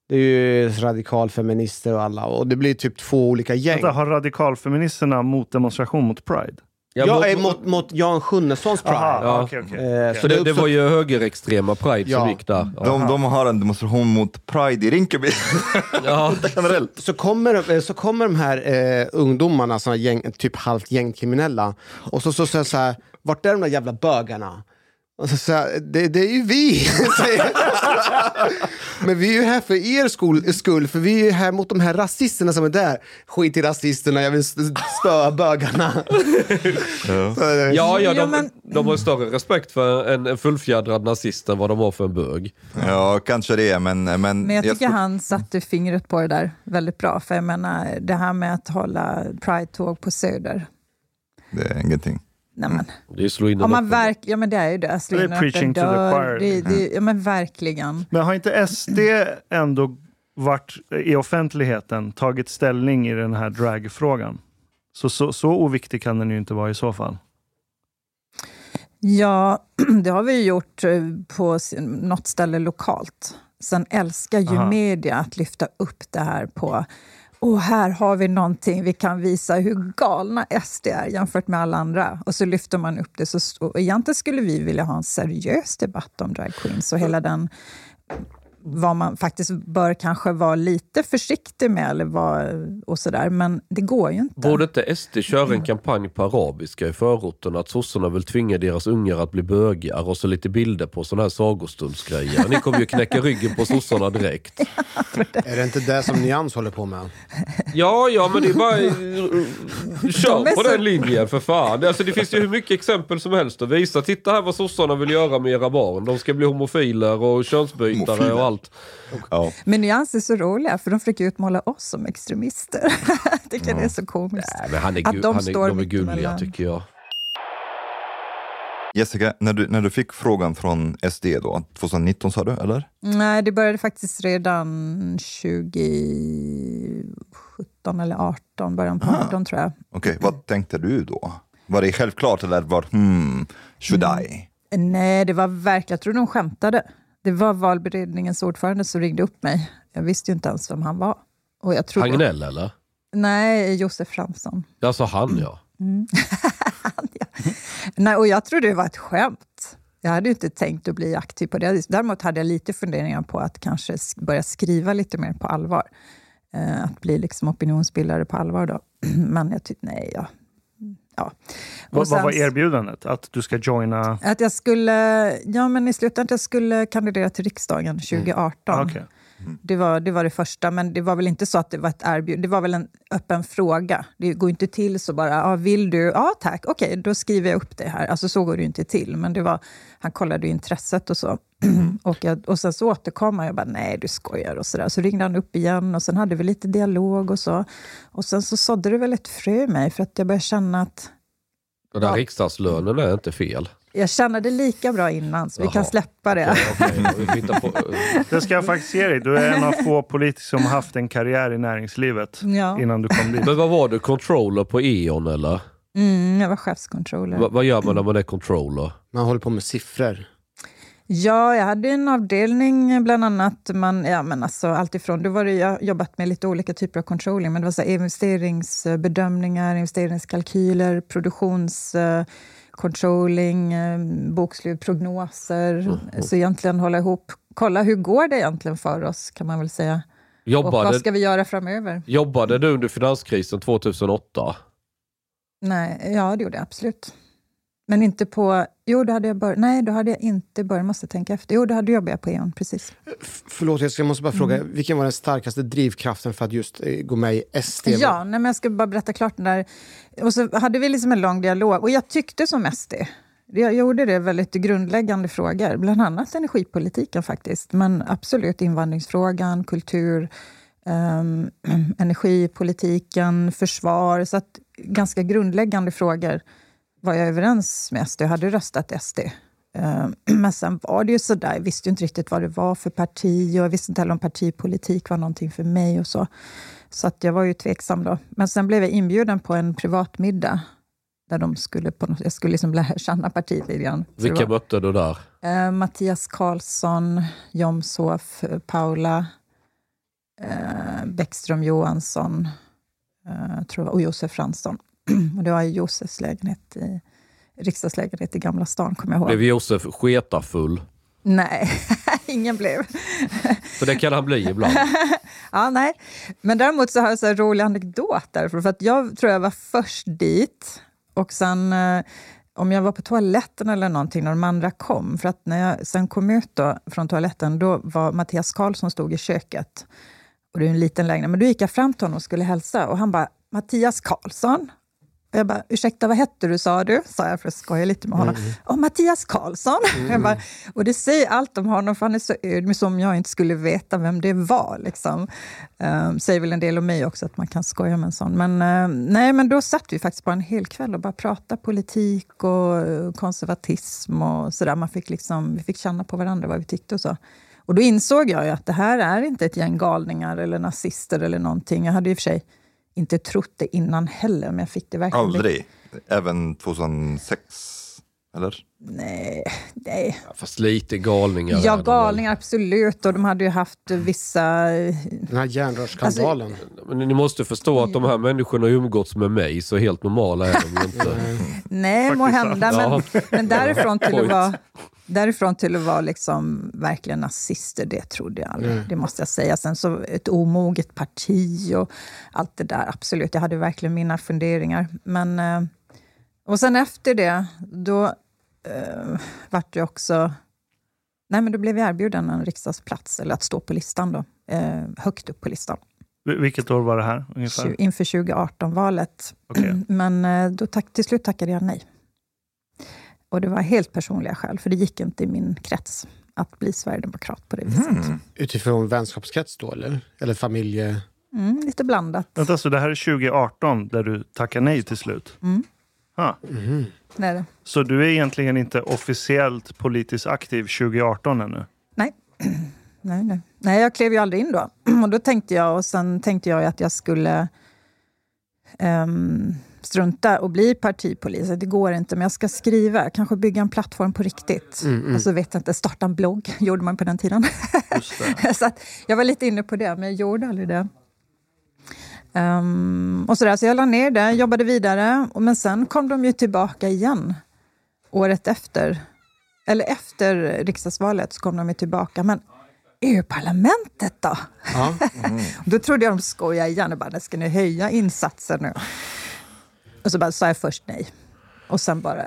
Det är ju radikalfeminister och alla och det blir typ två olika gäng. Vänta, har radikalfeministerna motdemonstration mot Pride? Ja, jag mot- är mot, mot Jan Sjunnessons Pride. Aha, Ja. okej, okej. Eh, Så så det, det, var ju högerextrema Pride som Ja. gick där. De, de har en demonstration mot Pride i Rinkeby. Ja. Generellt. så kommer, eh, så kommer de här eh, ungdomarna, såna gäng, typ halvt gängkriminella, och så så säger jag så här, vart är de där jävla bögarna? Och så säger jag, det, det är ju vi! jag. Men vi är ju här för er skull, skull, för vi är ju här mot de här rasisterna som är där. Skit i rasisterna, jag vill st- spöa bögarna. Så, Ja, ja, de, men- de har större respekt för en, en fullfjädrad nazist än vad de har för en bög. Ja, kanske det, men... Men, Men jag tycker skulle- han satte fingret på det där väldigt bra. För jag menar, det här med att hålla Pride-tåg på Söder. Det är ingenting. Nej, men, Det är slå in om en man verk, ja, men det är ju det. Slå Det är in preaching to the choir. Det, det, ja, men verkligen. Men har inte SD ändå varit i offentligheten tagit ställning i den här dragfrågan? Så, så, så oviktig kan den ju inte vara i så fall. Ja, det har vi ju gjort eh, på något ställe lokalt. Sen älskar ju Aha. media att lyfta upp det här på och här har vi någonting, vi kan visa hur galna SD är jämfört med alla andra. Och så lyfter man upp det. Så, och egentligen skulle vi vilja ha en seriös debatt om drag queens och hela den vad man faktiskt bör kanske vara lite försiktig med eller vad, och sådär. Men det går ju inte. Borde inte SD köra en kampanj på arabiska i förorten? Att sossarna vill tvinga deras ungar att bli bögar och så lite bilder på sådana här sagostundsgrejer. Ni kommer ju knäcka ryggen på sossarna direkt. Är det inte det som Nyans håller på med? Ja, ja, men det är bara... Kör De är på så- den linjen för fan. Alltså, det finns ju hur mycket exempel som helst att visa. Titta här vad sossarna vill göra med era barn. De ska bli homofiler och könsbytare och allt. Ja. Men nyanser är så roliga, för de försöker utmåla oss som extremister. Jag tycker det är så komiskt. Nej, men han är, Att de han är, står de är gulliga tycker jag. Jessica, när du, när du fick frågan från SD då, 2019 sa du, eller? Nej, det började faktiskt redan 2017 eller 18, början på 18 tror jag. Okej, vad tänkte du då? Var det självklart eller var hmm, should I? Nej, det var verkligen, jag tror de skämtade. Det var valberedningens ordförande som ringde upp mig. Jag visste ju inte ens vem han var. Och jag trodde, Hagnell eller? Nej, Josef Fransson. Alltså han ja. Nej, och jag trodde det var ett skämt. Jag hade inte tänkt att bli aktiv på det. Däremot hade jag lite funderingar på att kanske sk- börja skriva lite mer på allvar. Eh, att bli liksom opinionsbildare på allvar då. Men jag tyckte, nej, ja. Ja. Vad, vad sen- var erbjudandet? Att du ska joina? Att jag skulle, ja men i slutändan att jag skulle kandidera till riksdagen 2018. Ah, okej. Det, var, det var det första, men det var väl inte så att det var ett erbjudande. Det var väl en öppen fråga. Det går inte till så bara, ah, vill du? Ja tack, okej då skriver jag upp det här. Alltså så går det ju inte till. Men det var, han kollade ju intresset och så. och, jag, och sen så återkom han och jag bara, nej du skojar och sådär. Så ringde han upp igen och sen hade vi lite dialog och så. Och sen så sådde det väl ett frö i mig för att jag började känna att Den där Ja. riksdagslönen är inte fel. Jag det lika bra innan, så vi Jaha. kan släppa det. Vi hitta på- Det ska jag faktiskt ge dig. Du är en av få politiker som har haft en karriär i näringslivet Ja. innan du kom dit. Men vad var du? Controller på E.ON eller? Mm, jag var chefscontroller. Va, vad gör man när man är controller? Man håller på med siffror. Ja, jag hade en avdelning bland annat. Man, ja, men alltså, alltifrån, då var det, jag jobbat med lite olika typer av controlling. Men det var så här, investeringsbedömningar, investeringskalkyler, produktionscontrolling, eh, bokslut, prognoser. Så egentligen hålla ihop, kolla hur går det egentligen för oss, kan man väl säga. Och vad Jobbade, ska vi göra framöver? jobbade du under finanskrisen 2008? Nej, ja, det gjorde jag absolut. Men inte på... Jo, då hade jag börjat... Nej, då hade jag inte börjat. Måste tänka efter. Jo, då hade jag på E.ON, precis. F- Förlåt, jag måste bara fråga, vilken var den starkaste drivkraften för att just eh, gå med i SD? Ja, nej, men jag ska bara berätta klart den där. Och så hade vi liksom en lång dialog. Och jag tyckte som SD. Jag gjorde det väldigt grundläggande frågor. Bland annat energipolitiken faktiskt. Men absolut invandringsfrågan, kultur, ehm, energipolitiken, försvar. Så att ganska grundläggande frågor var jag överens med SD. Jag hade röstat SD. Ehm, Men sen var det ju sådär, jag visste inte riktigt vad det var för parti och jag visste inte heller om partipolitik var någonting för mig och så. Så att jag var ju tveksam då. Men sen blev jag inbjuden på en privat middag där de skulle på något, jag skulle liksom lära känna partiet lite grann. Vilka mötte du där? eh, Mattias Karlsson, Jomshof, eh, Paula, eh, Bäckström Johansson eh, tror jag, och Josef Fransson. och det var i Josefs lägenhet i riksdagslägenhet i Gamla stan, kommer jag ihåg. Blev Josef sketafull? Nej, ingen blev. För det kan han bli ibland. Ja, nej. Men däremot så har jag här rolig anekdot därifrån. För att jag tror jag var först dit. Och sen, eh, om jag var på toaletten eller någonting när de andra kom. För att när jag sen kom ut då från toaletten, då var Mattias Karlsson stod i köket. Och det är en liten lägenhet. Men då gick jag fram till honom och skulle hälsa. Och han bara, Mattias Karlsson? Jag bara, ursäkta vad hette du sa du? Sa jag för att skoja lite med honom. Åh, Mattias Karlsson! Jag bara, och det säger allt om honom, för han är så ödmjuk som om jag inte skulle veta vem det var. Liksom. Um, säger väl en del om mig också, att man kan skoja med en sån. Men, eh, nej, men då satt vi faktiskt bara en hel kväll och bara pratade politik och eh, konservatism och sådär. Man fick liksom, vi fick känna på varandra vad vi tyckte och så. Och då insåg jag att det här är inte ett gäng galningar eller nazister eller någonting. Jag hade i och för sig inte trott det innan heller, men jag fick det verkligen... Aldrig. Även 2006. Eller? Nej, nej. Fast lite galningar. Ja, galningar absolut. Och de hade ju haft vissa... Den här järnrörsskandalen. Alltså, Men ni måste förstå att de här människorna har umgåtts med mig, så helt normala är de ju inte. Nej, må hända. Men, Ja. men därifrån till att vara, därifrån till att vara liksom verkligen nazister, det trodde jag aldrig. Det måste jag säga. Sen så ett omoget parti och allt det där. Absolut, jag hade verkligen mina funderingar. Men, eh, och sen efter det, då eh, vart det också... Nej, men då blev jag erbjuden en riksdagsplats, eller att stå på listan då. Eh, högt upp på listan. Vil- Vilket år var det här ungefär? Inför 2018-valet. Okej. Men eh, då tack, till slut tackade jag nej. Och det var helt personliga skäl, för det gick inte i min krets att bli sverigedemokrat på det viset. Utifrån vänskapskrets då, eller? Eller familje... Mm, lite blandat. Vänta, så det här är 2018 där du tackar nej till slut? Mm. Ah. Det är det. Så du är egentligen inte officiellt politiskt aktiv 2018 ännu? Nej. nej, nej. Nej, jag klev ju aldrig in då. Och då tänkte jag, och sen tänkte jag att jag skulle ehm, strunta och bli partipolis. Det går inte, men jag ska skriva. Kanske bygga en plattform på riktigt. Och så vet jag inte, starta en blogg gjorde man på den tiden. Just det. så att jag var lite inne på det, men jag gjorde aldrig det. Ehm, och så, där, så jag la ner det, jobbade vidare, men sen kom de ju tillbaka igen året efter. Eller efter riksdagsvalet så kom de ju tillbaka. Men EU-parlamentet då? Ja. Då trodde jag de skojade igen och bara, ska ni höja insatsen nu? Och så bara sa jag först nej. Och sen bara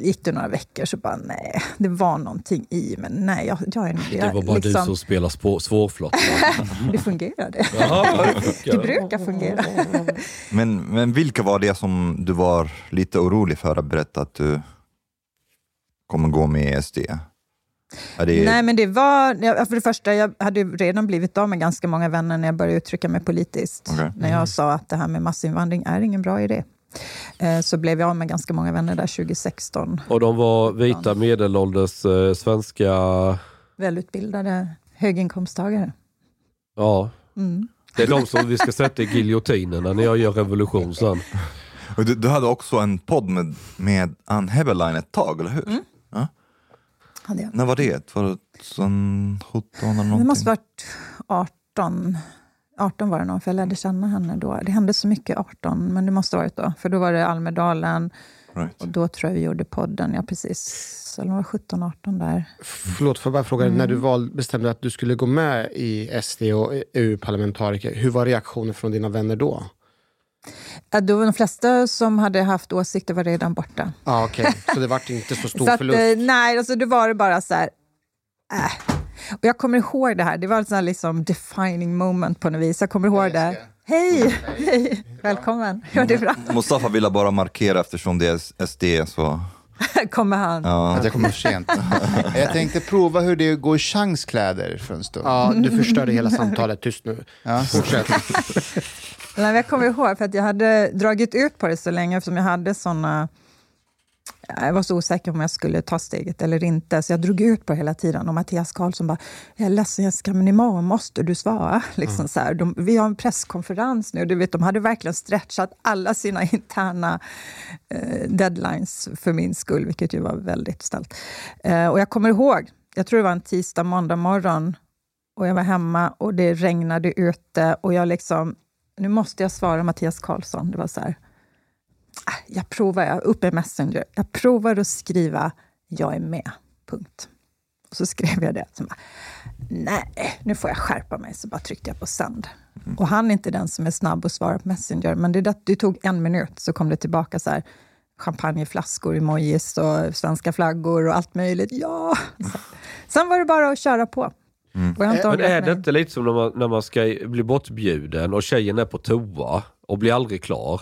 gick det några veckor så bara nej, det var någonting i men nej, jag, jag är Det var bara du som spelade svårflott. Det fungerade. Jaha, Det brukar fungera. Men, men vilka var det som du var lite orolig för att berätta att du kommer gå med i SD? Är det, Nej, men det var... För det första, jag hade ju redan blivit av med ganska många vänner när jag började uttrycka mig politiskt. Okej. När jag sa att det här med massinvandring är ingen bra idé. Eh, Så blev jag av med ganska många vänner där 2016. Och de var vita medelålders eh, svenska... Välutbildade höginkomsttagare. Ja. Mm. Det är de som vi ska sätta i giljotinerna när jag gör revolution sen. Du, du hade också en podd med, med Ann Heberlein ett tag, eller hur? Mm. Hade jag. När var det? Var det 2017 eller någonting? Det måste varit 18. 18 var det nog, för jag lärde känna henne då. Det hände så mycket 18, men det måste ha varit då. För då var det Almedalen Right. och då tror jag vi gjorde podden. Ja, precis. Eller var det 17, 18 där. Förlåt, får jag bara fråga, när du val, bestämde att du skulle gå med i SD och EU-parlamentariker, hur var reaktionen från dina vänner då? Då var de flesta som hade haft åsikter var redan borta. Ah, Okej, så det vart inte så stor Så att, förlust? eh, nej, alltså det var det bara så här... Äh. Och jag kommer ihåg det här. Det var ett sånt här liksom defining moment på något vis. Jag kommer ihåg det. Hej! Hej! Välkommen. Ja, det är bra. Mustafa ville bara markera eftersom det är SD så... kommer han. Ja. Att jag kommer för sent. Jag tänkte prova hur det går i chanskläder för en stund. Ja, du förstörde hela samtalet. Tyst nu. Ja. Fortsätt. Nej, jag kommer ihåg, för att jag hade dragit ut på det så länge eftersom jag hade såna... Jag var så osäker om jag skulle ta steget eller inte, så jag drog ut på det hela tiden. Och Mattias Karlsson bara, jag är ledsen Jessica, men imorgon måste du svara. Liksom så här, de, vi har en presskonferens nu. Du vet, de hade verkligen stretchat alla sina interna eh, deadlines för min skull, vilket ju var väldigt snällt. Eh, och jag kommer ihåg, jag tror det var en tisdag, måndag morgon, och jag var hemma och det regnade ute och jag liksom, nu måste jag svara Mattias Karlsson. Det var så här, jag provar, jag upp i Messenger, jag provar att skriva jag är med, punkt. Och så skrev jag det. Så bara, Nej, nu får jag skärpa mig. Så bara tryckte jag på sänd. Och han är inte den som är snabb att svara på Messenger, men det, det tog en minut så kom det tillbaka så här champagneflaskor, emojis och svenska flaggor och allt möjligt. Ja! Så. Sen var det bara att köra på. Och jag har inte Men är det mig. inte lite som när man, när man ska bli bortbjuden och tjejen är på toa och blir aldrig klar?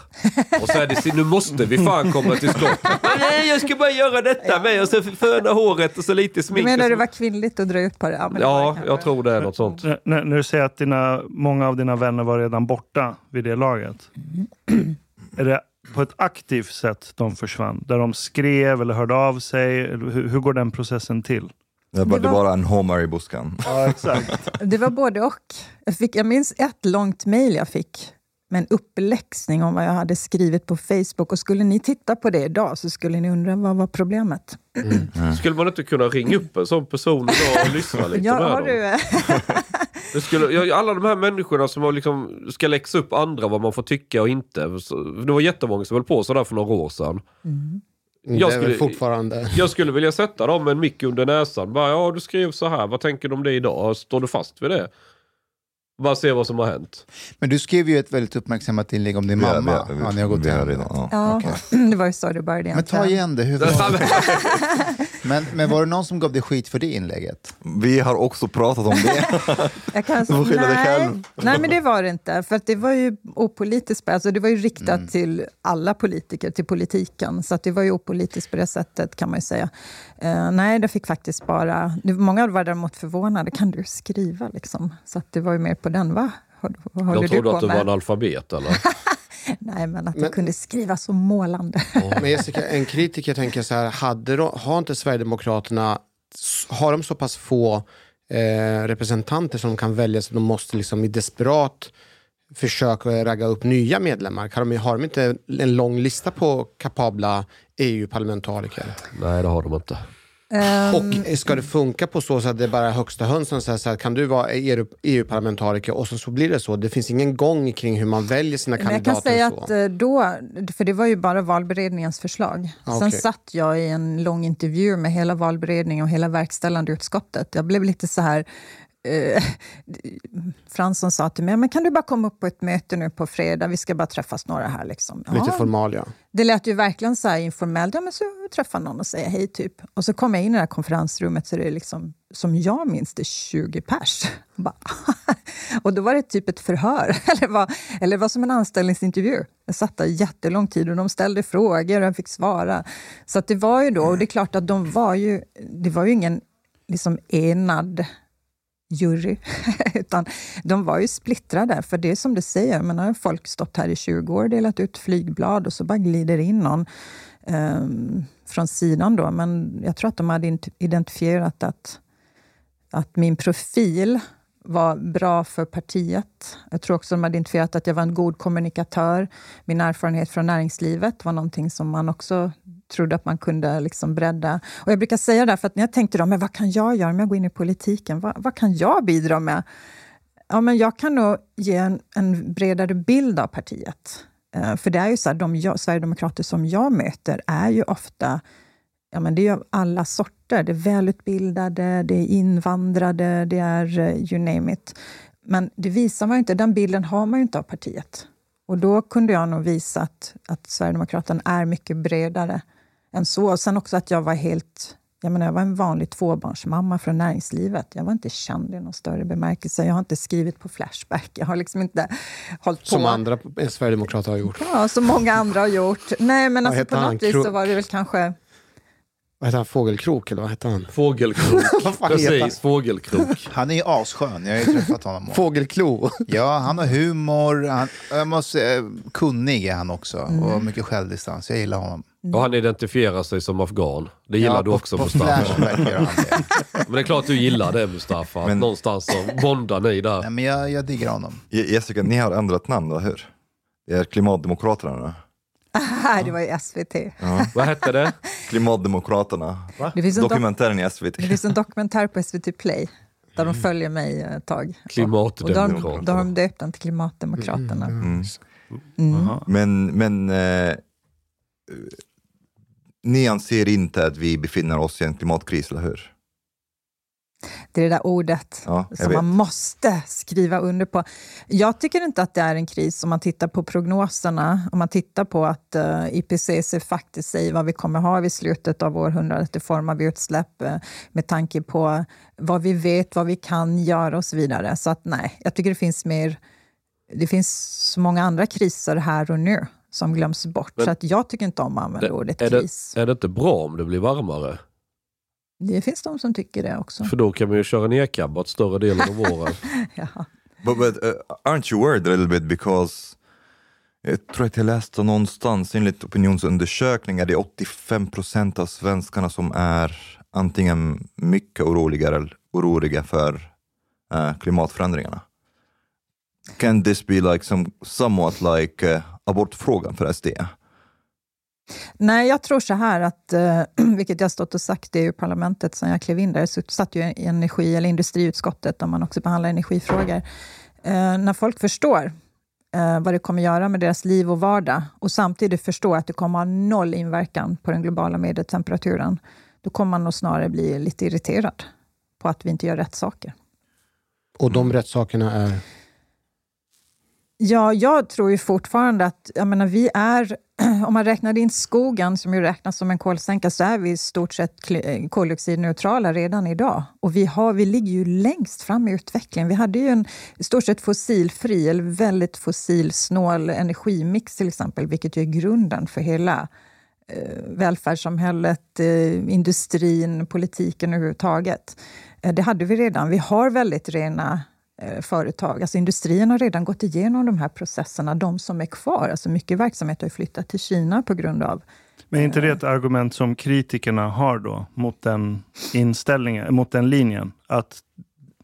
Och så är det så, nu måste vi fan komma till skott. Nej, jag ska bara göra detta med och så föna håret och så lite Du smink. menar och det var kvinnligt att dra ut på det? Ja, det Ja, jag tror det är något sånt. När, när du säger att dina, många av dina vänner var redan borta vid det laget. är det på ett aktivt sätt de försvann? Där de skrev eller hörde av sig? Hur, hur går den processen till? Det var, Det var- en homer i busken. Ja, exakt. Det var både och. Jag, fick, jag minns ett långt mejl jag fick med en uppläxning om vad jag hade skrivit på Facebook. Och skulle ni titta på det idag så skulle ni undra vad var problemet? Skulle man inte kunna ringa upp en sån person idag och lyssna lite Ja, med har dem? du, Det skulle, alla de här människorna som har liksom, ska läxa upp andra vad man får tycka och inte. Det var jättemånga som höll på sådär för några år sedan. det Jag skulle- fortfarande... Jag skulle vilja sätta dem en mick under näsan. Bara, ja, du skrev så här. Vad tänker du om det idag? Står du fast vid det? Bara se vad som har hänt. Men du skrev ju ett väldigt uppmärksammat inlägg om din Vi mamma. vi har- ja, ni har gått vi redan, det. ja. ja, det var ju så det började Men ta egentligen. igen det. Hur var det? men, men var det någon som gav dig skit för det inlägget? Vi har också pratat om det. Jag kan, Du får skylla dig nej, själv. nej, men det var det inte. För att det var ju opolitiskt. Alltså det var ju riktat Mm. till alla politiker, till politiken. Så att det var ju opolitiskt på det sättet, kan man ju säga. Eh, nej, det fick faktiskt bara... Det, många var däremot förvånade. Kan du skriva? Liksom? Så att det var ju mer på den. Va? Vad, vad håller De du trodde på att du med? var en alfabet eller? Nej, men att Men- jag kunde skriva så målande. Men Jessica, en kritiker tänker så här, hade de, har inte Sverigedemokraterna, har de så pass få eh, representanter som de kan välja så de måste liksom i desperat försöka ragga upp nya medlemmar? Kan de, har de inte en lång lista på kapabla EU-parlamentariker? Nej, det har de inte. Ehm, Och ska det funka på så att det är bara högsta hönsen säger så här, kan du vara EU EU-parlamentariker och så, så blir det så. Det finns ingen gång kring hur man väljer sina Men jag kandidater. kan säga så. att eh, då, för det var ju bara valberedningens förslag. Ah, Sen satt jag i en lång intervju med hela valberedningen och hela verkställande utskottet. Jag blev lite så här... Eh, Fransson sa till mig, men kan du bara komma upp på ett möte nu på fredag? Vi ska bara träffas några här. Liksom. Lite Ja, formalia. det lät ju verkligen så här informellt. Ja, men så träffar någon och säger hej, typ. Och så kom jag in i det här konferensrummet, så det är liksom, som jag minns det, 20 pers. Och då var det typ ett förhör, eller var, eller var som en anställningsintervju. Jag satt där jättelång tid och de ställde frågor och jag fick svara. Så det var ju då, och det är klart att de var ju, det var ju ingen liksom enad jury, utan de var ju splittrade. För det är som du säger, men har folk stått här i 20 år och delat ut flygblad och så bara glider in någon ehm, från sidan. Då. Men jag tror att de hade identifierat att, att min profil var bra för partiet. Jag tror också de hade identifierat att jag var en god kommunikatör. Min erfarenhet från näringslivet var någonting som man också trodde att man kunde liksom bredda. Och jag brukar säga det, för att när jag tänkte då, men vad kan jag göra om jag går in i politiken? Vad, vad kan jag bidra med? Ja, men jag kan nog ge en, en bredare bild av partiet. Eh, för det är ju så här, de jag, Sverigedemokrater som jag möter är ju ofta Ja, men det är ju alla sorter. Det är välutbildade, det är invandrade, det är eh, you name it. Men det visar man ju inte, den bilden har man ju inte av partiet. Och då kunde jag nog visa att, att Sverigedemokraterna är mycket bredare än så. Och sen också att jag var helt... Jag, menar, jag var en vanlig tvåbarnsmamma från näringslivet. Jag var inte känd i någon större bemärkelse. Jag har inte skrivit på Flashback. Jag har liksom inte hållit på. Som andra Sverigedemokrater har gjort. Ja, som många andra har gjort. Nej, men alltså, på han? något vis så var det väl kanske... Vad heter han? Fågelkrok eller vad heter han? Fågelkrok. Vad heter han? Precis, fågelkrok. Han är ju asskön, jag har ju träffat honom. Fågelklo. Ja, han har humor, han, jag måste säga, kunnig är han också och mycket självdistans. Jag gillar honom. Och han identifierar sig som afghan. Det gillar ja, du på, också på Mustafa. Han det. Men det är klart du gillar det Mustafa. Men- Någonstans så bondar ni där. Nej, men jag, jag diggar honom. Je- Jessica, ni har ändrat namn, eller hur? Det är Klimatdemokraterna nu. Ah, det var ju SVT. Vad hette det? Klimatdemokraterna. Det finns, en dok- Dokumentären i SVT. det finns en dokumentär på SVT Play där de följer mig ett tag. Och då, har de, Klimatdemokraterna. då har de döpt den till Klimatdemokraterna. Mm. Mm. Jaha. Men, men eh, ni anser inte att vi befinner oss i en klimatkris, eller hur? Det är det där ordet Ja, som vet. man måste skriva under på. Jag tycker inte att det är en kris om man tittar på prognoserna. Om man tittar på att uh, IPCC faktiskt säger vad vi kommer ha vid slutet av århundradet i form av utsläpp eh, med tanke på vad vi vet, vad vi kan göra och så vidare. Så att nej, jag tycker det finns mer... Det finns så många andra kriser här och nu som glöms bort. Men- så att jag tycker inte om att använda Det- ordet är, det, kris. är det inte bra om det blir varmare? Det finns de som tycker det också. För då kan man ju köra nedkabbat större delen av året. Ja. But, but uh, aren't you worried a little bit because jag tror att jag läste någonstans enligt opinionsundersökningar det är 85 procent av svenskarna som är antingen mycket oroliga eller oroliga för eh, klimatförändringarna. Can this be like some, somewhat like uh, abortfrågan för SD? Nej, jag tror så här, att, eh, vilket jag stått och sagt i EU-parlamentet sen jag klev in där. Jag satt ju i energi eller industriutskottet, där man också behandlar energifrågor. Eh, när folk förstår eh, vad det kommer göra med deras liv och vardag och samtidigt förstår att det kommer ha noll inverkan på den globala medeltemperaturen, då kommer man nog snarare bli lite irriterad på att vi inte gör rätt saker. Och de rätt sakerna är? Ja, jag tror ju fortfarande att jag menar, vi är, om man räknar in skogen, som ju räknas som en kolsänka, så är vi i stort sett koldioxidneutrala redan idag. Och vi, har, vi ligger ju längst fram i utvecklingen. Vi hade ju en i stort sett fossilfri, eller väldigt fossilsnål energimix till exempel, vilket ju är grunden för hela eh, välfärdssamhället, eh, industrin, politiken överhuvudtaget. Eh, det hade vi redan. Vi har väldigt rena företag. Alltså industrin har redan gått igenom de här processerna, de som är kvar. Alltså mycket verksamhet har flyttat till Kina på grund av... Men är inte det ett argument som kritikerna har då mot den inställningen, mot den linjen? Att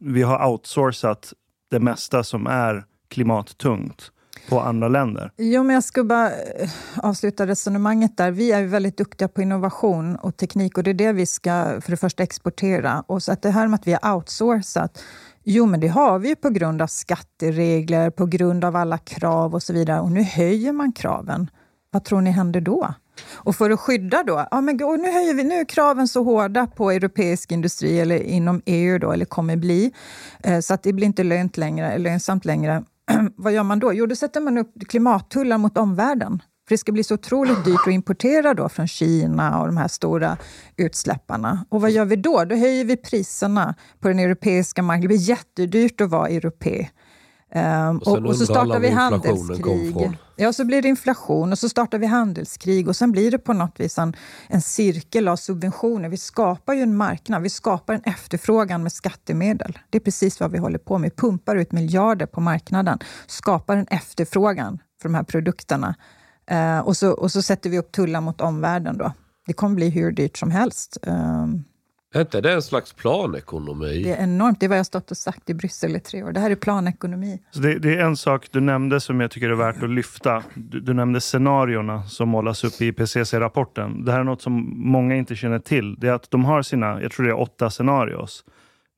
vi har outsourcat det mesta som är klimattungt på andra länder? Jo, men jag ska bara eh, avsluta resonemanget där. Vi är väldigt duktiga på innovation och teknik och det är det vi ska för det första exportera. Och så att det här med att vi har outsourcat Jo, men det har vi ju på grund av skatteregler, på grund av alla krav och så vidare. Och nu höjer man kraven. Vad tror ni händer då? Och för att skydda då, ja men nu, höjer vi, nu är kraven så hårda på europeisk industri eller inom EU då, eller kommer bli, eh, så att det blir inte lönt längre, lönsamt längre. Vad gör man då? Jo, då sätter man upp klimattullar mot omvärlden. För det ska bli så otroligt dyrt att importera då från Kina och de här stora utsläpparna. Och vad gör vi då? Då höjer vi priserna på den europeiska marknaden. Det blir jättedyrt att vara europé. Um, och, och, och, så startar vi handelskrig. Ja, så blir det inflation och så startar vi handelskrig och sen blir det på något vis en, en cirkel av subventioner. Vi skapar ju en marknad, vi skapar en efterfrågan med skattemedel. Det är precis vad vi håller på med. Pumpar ut miljarder på marknaden, skapar en efterfrågan för de här produkterna Uh, och, så, och så sätter vi upp tullar mot omvärlden. Då. Det kommer bli hur dyrt som helst. Uh, är inte det en slags planekonomi? Det är enormt. Det är vad jag stått och sagt i Bryssel i tre år. Det här är planekonomi. Så det, det, är en sak du nämnde som jag tycker är värt att lyfta. Du, du nämnde scenarierna som målas upp i IPCC-rapporten. Det här är något som många inte känner till. Det är att de har sina, jag tror det är åtta scenarios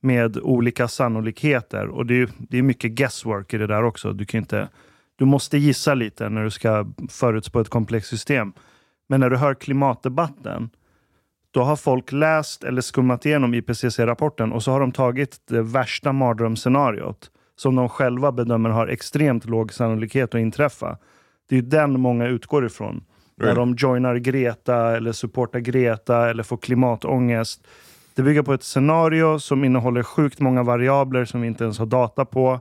med olika sannolikheter. Och det är, det är mycket guesswork i det där också. Du kan inte du måste gissa lite när du ska förutspå ett komplext system. Men när du hör klimatdebatten, då har folk läst eller skummat igenom IPCC-rapporten och så har de tagit det värsta mardrömsscenariot som de själva bedömer har extremt låg sannolikhet att inträffa. Det är den många utgår ifrån. När de joinar Greta eller supportar Greta eller får klimatångest. Det bygger på ett scenario som innehåller sjukt många variabler som vi inte ens har data på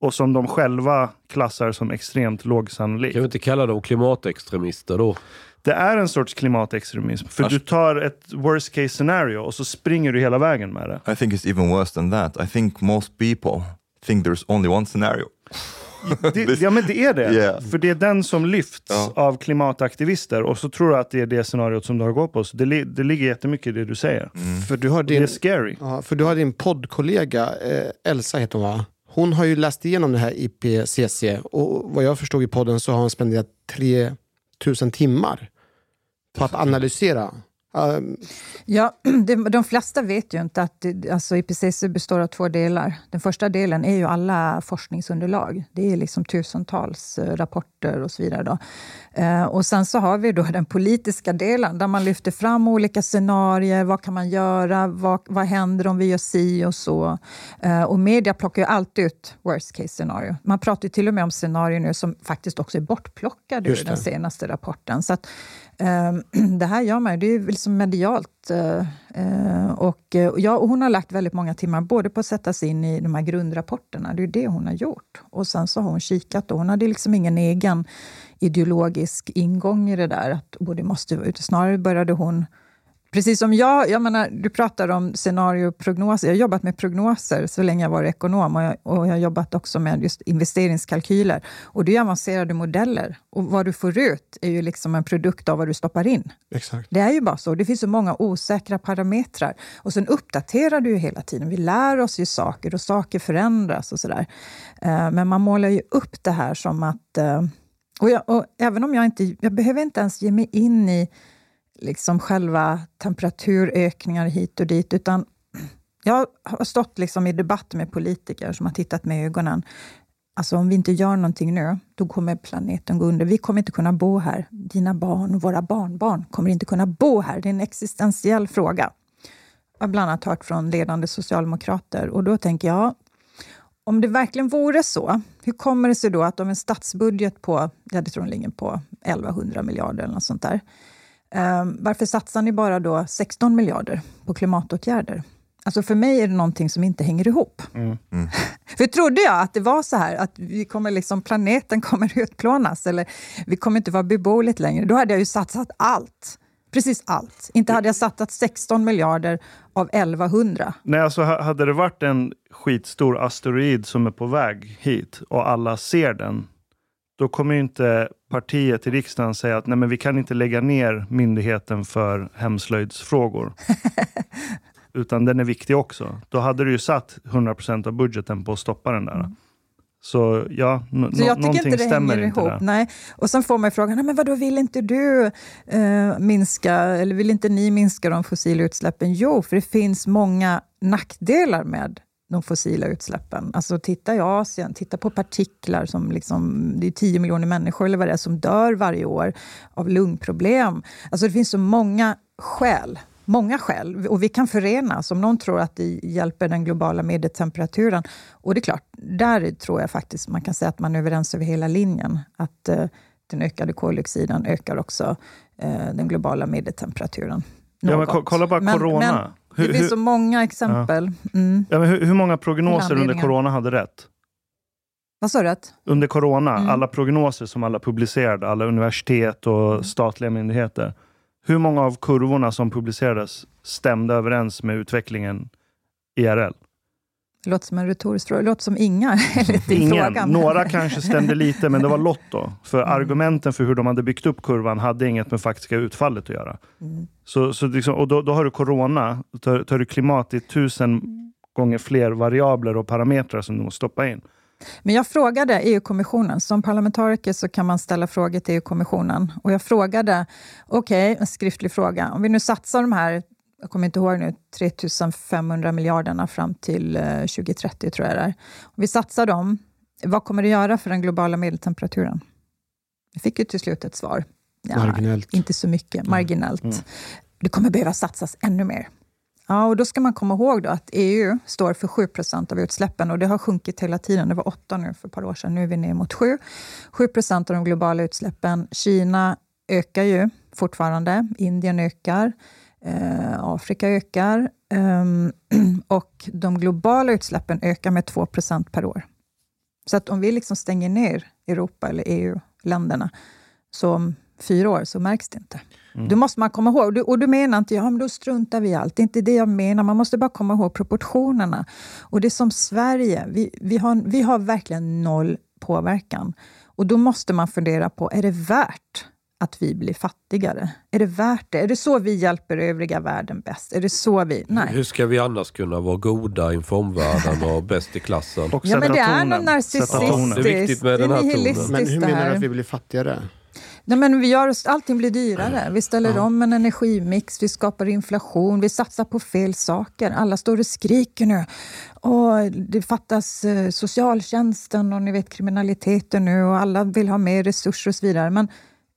och som de själva klassar som extremt lågsannolikt. Kan vi inte kalla dem klimatextremister då? Det är en sorts klimatextremism. För Asch. du tar ett worst case scenario och så springer du hela vägen med det. I think it's even worse than that. I think most people think there's only one scenario. det, ja men det är det. Yeah. För det är den som lyfts ja. av klimataktivister och så tror du att det är det scenariot som du har gått på. Så det, det ligger jättemycket i det du säger. Mm. För du har din, det är scary. Ja, för du har din poddkollega, eh, Elsa heter hon va? Hon har ju läst igenom det här IPCC och vad jag förstod i podden så har hon spenderat 3000 timmar på att analysera Um. Ja, de flesta vet ju inte att alltså IPCC består av två delar. Den första delen är ju alla forskningsunderlag. Det är liksom tusentals eh, rapporter och så vidare. Då. Eh, och sen så har vi då den politiska delen där man lyfter fram olika scenarier. Vad kan man göra? Vad, vad händer om vi gör si och så? Eh, och media plockar ju alltid ut worst case scenario. Man pratar till och med om scenarier nu som faktiskt också är bortplockade ur den senaste rapporten. Så att, Ehm, det här gör man det är liksom medialt. Eh, eh, och, eh, ja, och hon har lagt väldigt många timmar både på att sätta sig in i de här grundrapporterna, det är det hon har gjort. Och sen så har hon kikat och hon hade liksom ingen egen ideologisk ingång i det där. Att, och det måste, snarare började hon Precis som jag, jag menar, du pratar om scenarioprognoser. Jag har jobbat med prognoser så länge jag varit ekonom och jag, och jag har jobbat också med just investeringskalkyler. Och det är avancerade modeller och vad du får ut är ju liksom en produkt av vad du stoppar in. Exakt. Det är ju bara så. Det finns så många osäkra parametrar. Och sen uppdaterar du ju hela tiden. Vi lär oss ju saker och saker förändras och sådär. Eh, Men man målar ju upp det här som att... eh, Och, jag, och även om jag inte... Jag behöver inte ens ge mig in i liksom själva temperaturökningar hit och dit, utan jag har stått liksom i debatt med politiker som har tittat med ögonen. Alltså om vi inte gör någonting nu, då kommer planeten gå under. Vi kommer inte kunna bo här. Dina barn och våra barnbarn kommer inte kunna bo här. Det är en existentiell fråga. Jag har bland annat hört från ledande socialdemokrater och då tänker jag, om det verkligen vore så, hur kommer det sig då att om en statsbudget på, jag tror den ligger på 1100 miljarder eller något sånt där, varför satsar ni bara då 16 miljarder på klimatåtgärder? Alltså för mig är det någonting som inte hänger ihop. För trodde jag att det var så här, att vi kommer liksom, planeten kommer utplånas, eller vi kommer inte vara beboeligt längre, då hade jag ju satsat allt. Precis allt. Inte hade jag satsat 16 miljarder av 1100. Nej, alltså ha- hade det varit en skitstor asteroid som är på väg hit och alla ser den, då kommer inte partiet i riksdagen säga att nej, men vi kan inte lägga ner Myndigheten för hemslöjdsfrågor. Utan den är viktig också. Då hade du ju satt 100% av budgeten på att stoppa den där. Så ja, no, Så jag någonting inte det stämmer inte ihop. där. Nej. Och sen får man frågan, men vadå, vill inte du eh, minska, eller vill inte ni minska de fossila utsläppen? Jo, för det finns många nackdelar med de fossila utsläppen. Alltså titta i Asien, titta på partiklar som liksom, det är 10 miljoner människor eller vad det är som dör varje år av lungproblem. Alltså det finns så många skäl Många skäl. Och vi kan förenas. Om någon tror att det hjälper den globala medeltemperaturen. Och det är klart, där tror jag faktiskt man kan säga att man är överens över hela linjen. Att eh, den ökade koldioxiden ökar också eh, den globala medeltemperaturen. Ja, men kolla bara Men- corona. Men, Hur- det finns hur- så många exempel. Mm. Ja, men hur, hur många prognoser under corona hade rätt? Vad sa du? att- Under corona, Mm. alla prognoser som alla publicerade, alla universitet och Mm. statliga myndigheter. Hur många av kurvorna som publicerades stämde överens med utvecklingen IRL? Det låter som en retorisk fråga. Det låter som inga, enligt din Ingen. fråga. Några kanske stämde lite, men det var lotto. För Mm. argumenten för hur de hade byggt upp kurvan hade inget med faktiska utfallet att göra. Mm. Så, så liksom, och då, då har du corona, då har du klimat i tusen gånger fler variabler och parametrar som du måste stoppa in. Men jag frågade EU-kommissionen. Som parlamentariker så kan man ställa frågor till EU-kommissionen. Och jag frågade, okej, en skriftlig fråga. Om vi nu satsar de här, jag kommer inte ihåg nu, 3500 miljarderna fram till eh, 2030 tror jag det är. Om vi satsar dem, vad kommer det göra för den globala medeltemperaturen? Jag fick ju till slut ett svar. Ja, Marginellt. Inte så mycket, marginellt. Mm. Det kommer behöva satsas ännu mer. Ja, och då ska man komma ihåg då att EU står för 7% av utsläppen och det har sjunkit hela tiden. Det var 8 nu för ett par år sedan, nu är vi ner mot 7. 7 av de globala utsläppen. Kina ökar ju fortfarande, Indien ökar, eh, Afrika ökar ehm, och de globala utsläppen ökar med 2% per år. Så att om vi liksom stänger ner Europa eller EU-länderna, så om fyra år så märks det inte. Mm. Då måste man komma ihåg, och du, och du menar inte, ja men då struntar vi i allt. Det är inte det jag menar, man måste bara komma ihåg proportionerna. Och det är som Sverige, vi, vi, har, vi har verkligen noll påverkan. Och då måste man fundera på, är det värt att vi blir fattigare? Är det värt det? Är det så vi hjälper övriga världen bäst? Är det så vi... Nej. Hur ska vi annars kunna vara goda inför omvärlden och bäst i klassen? Och Ja, men det är tonen. något narcissistiskt. Det är viktigt med den här tonen. nihilistiskt Men hur det menar du att vi blir fattigare? Nej, men vi gör allting blir dyrare. Vi ställer om en energimix, vi skapar inflation, vi satsar på fel saker. Alla står och skriker nu. Och det fattas eh, socialtjänsten och ni vet kriminaliteten nu och alla vill ha mer resurser och så vidare. Men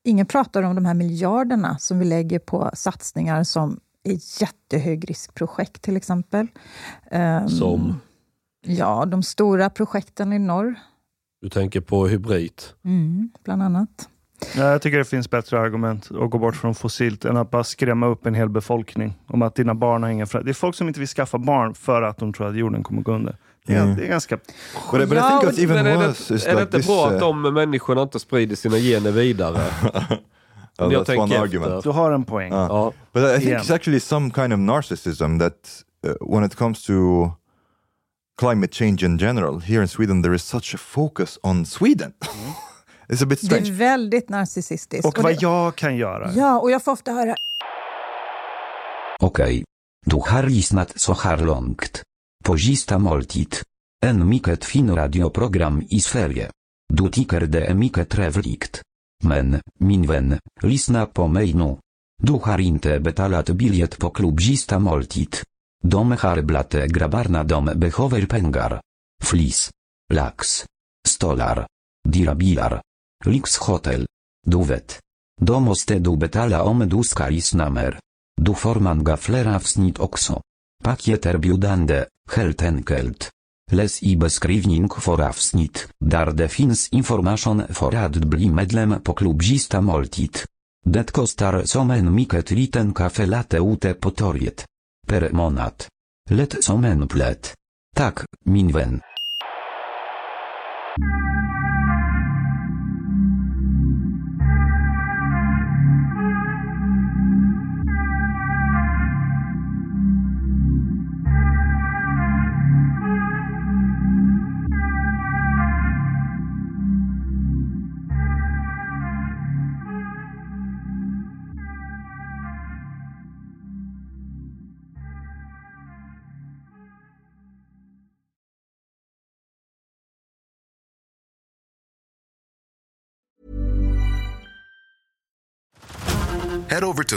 ingen pratar om de här miljarderna som vi lägger på satsningar som är jättehögriskprojekt till exempel. Ehm, Som? Ja, de stora projekten i norr, Du tänker på hybrid? mm, bland annat. Ja, jag tycker det finns bättre argument att gå bort från fossilt än att bara skrämma upp en hel befolkning om att dina barn har ingen. Det är folk som inte vill skaffa barn för att de tror att jorden kommer gå under. Det är, Mm. det är ganska... But, but I think what's even Men worse det, is är det like inte this... bra uh, att de människorna inte sprider sina gener vidare? Oh, Jag that's one tänker argument. efter. Du har en poäng. Uh, Ja. But I think Igen. it's actually some kind of narcissism that uh, when it comes to climate change in general, here in Sweden there is such a focus on Sweden. it's a bit Det strange. är väldigt narcissistiskt. Och vad det, jag kan göra. ja, och jag får ofta höra Okej. Du har lyssnat så här långt. På moltit. måltid. En mycket fin radioprogram i Sverige. Du tycker det är mycket trevligt. Men, min vän, lyssna på mig nu. Du har inte betalat biljett på klubb moltit. måltid. De har dom grabbarna de behöver pengar. Flis. Lax. Stolar. Dyra bilar. Lyxhotel. Du vet. Då måste du betala om du ska lyssna mer. Du får gaflera wsnit avsnitt Pakieter Pakieterbjudande, helt enkelt. Läs i beskrivning för avsnitt, där det finns information för att bli medlem på klubbista måltid. Det kostar som en mycket liten kaffelatte ute på torget. Per månad. Lätt som en plätt. Tack, min vän.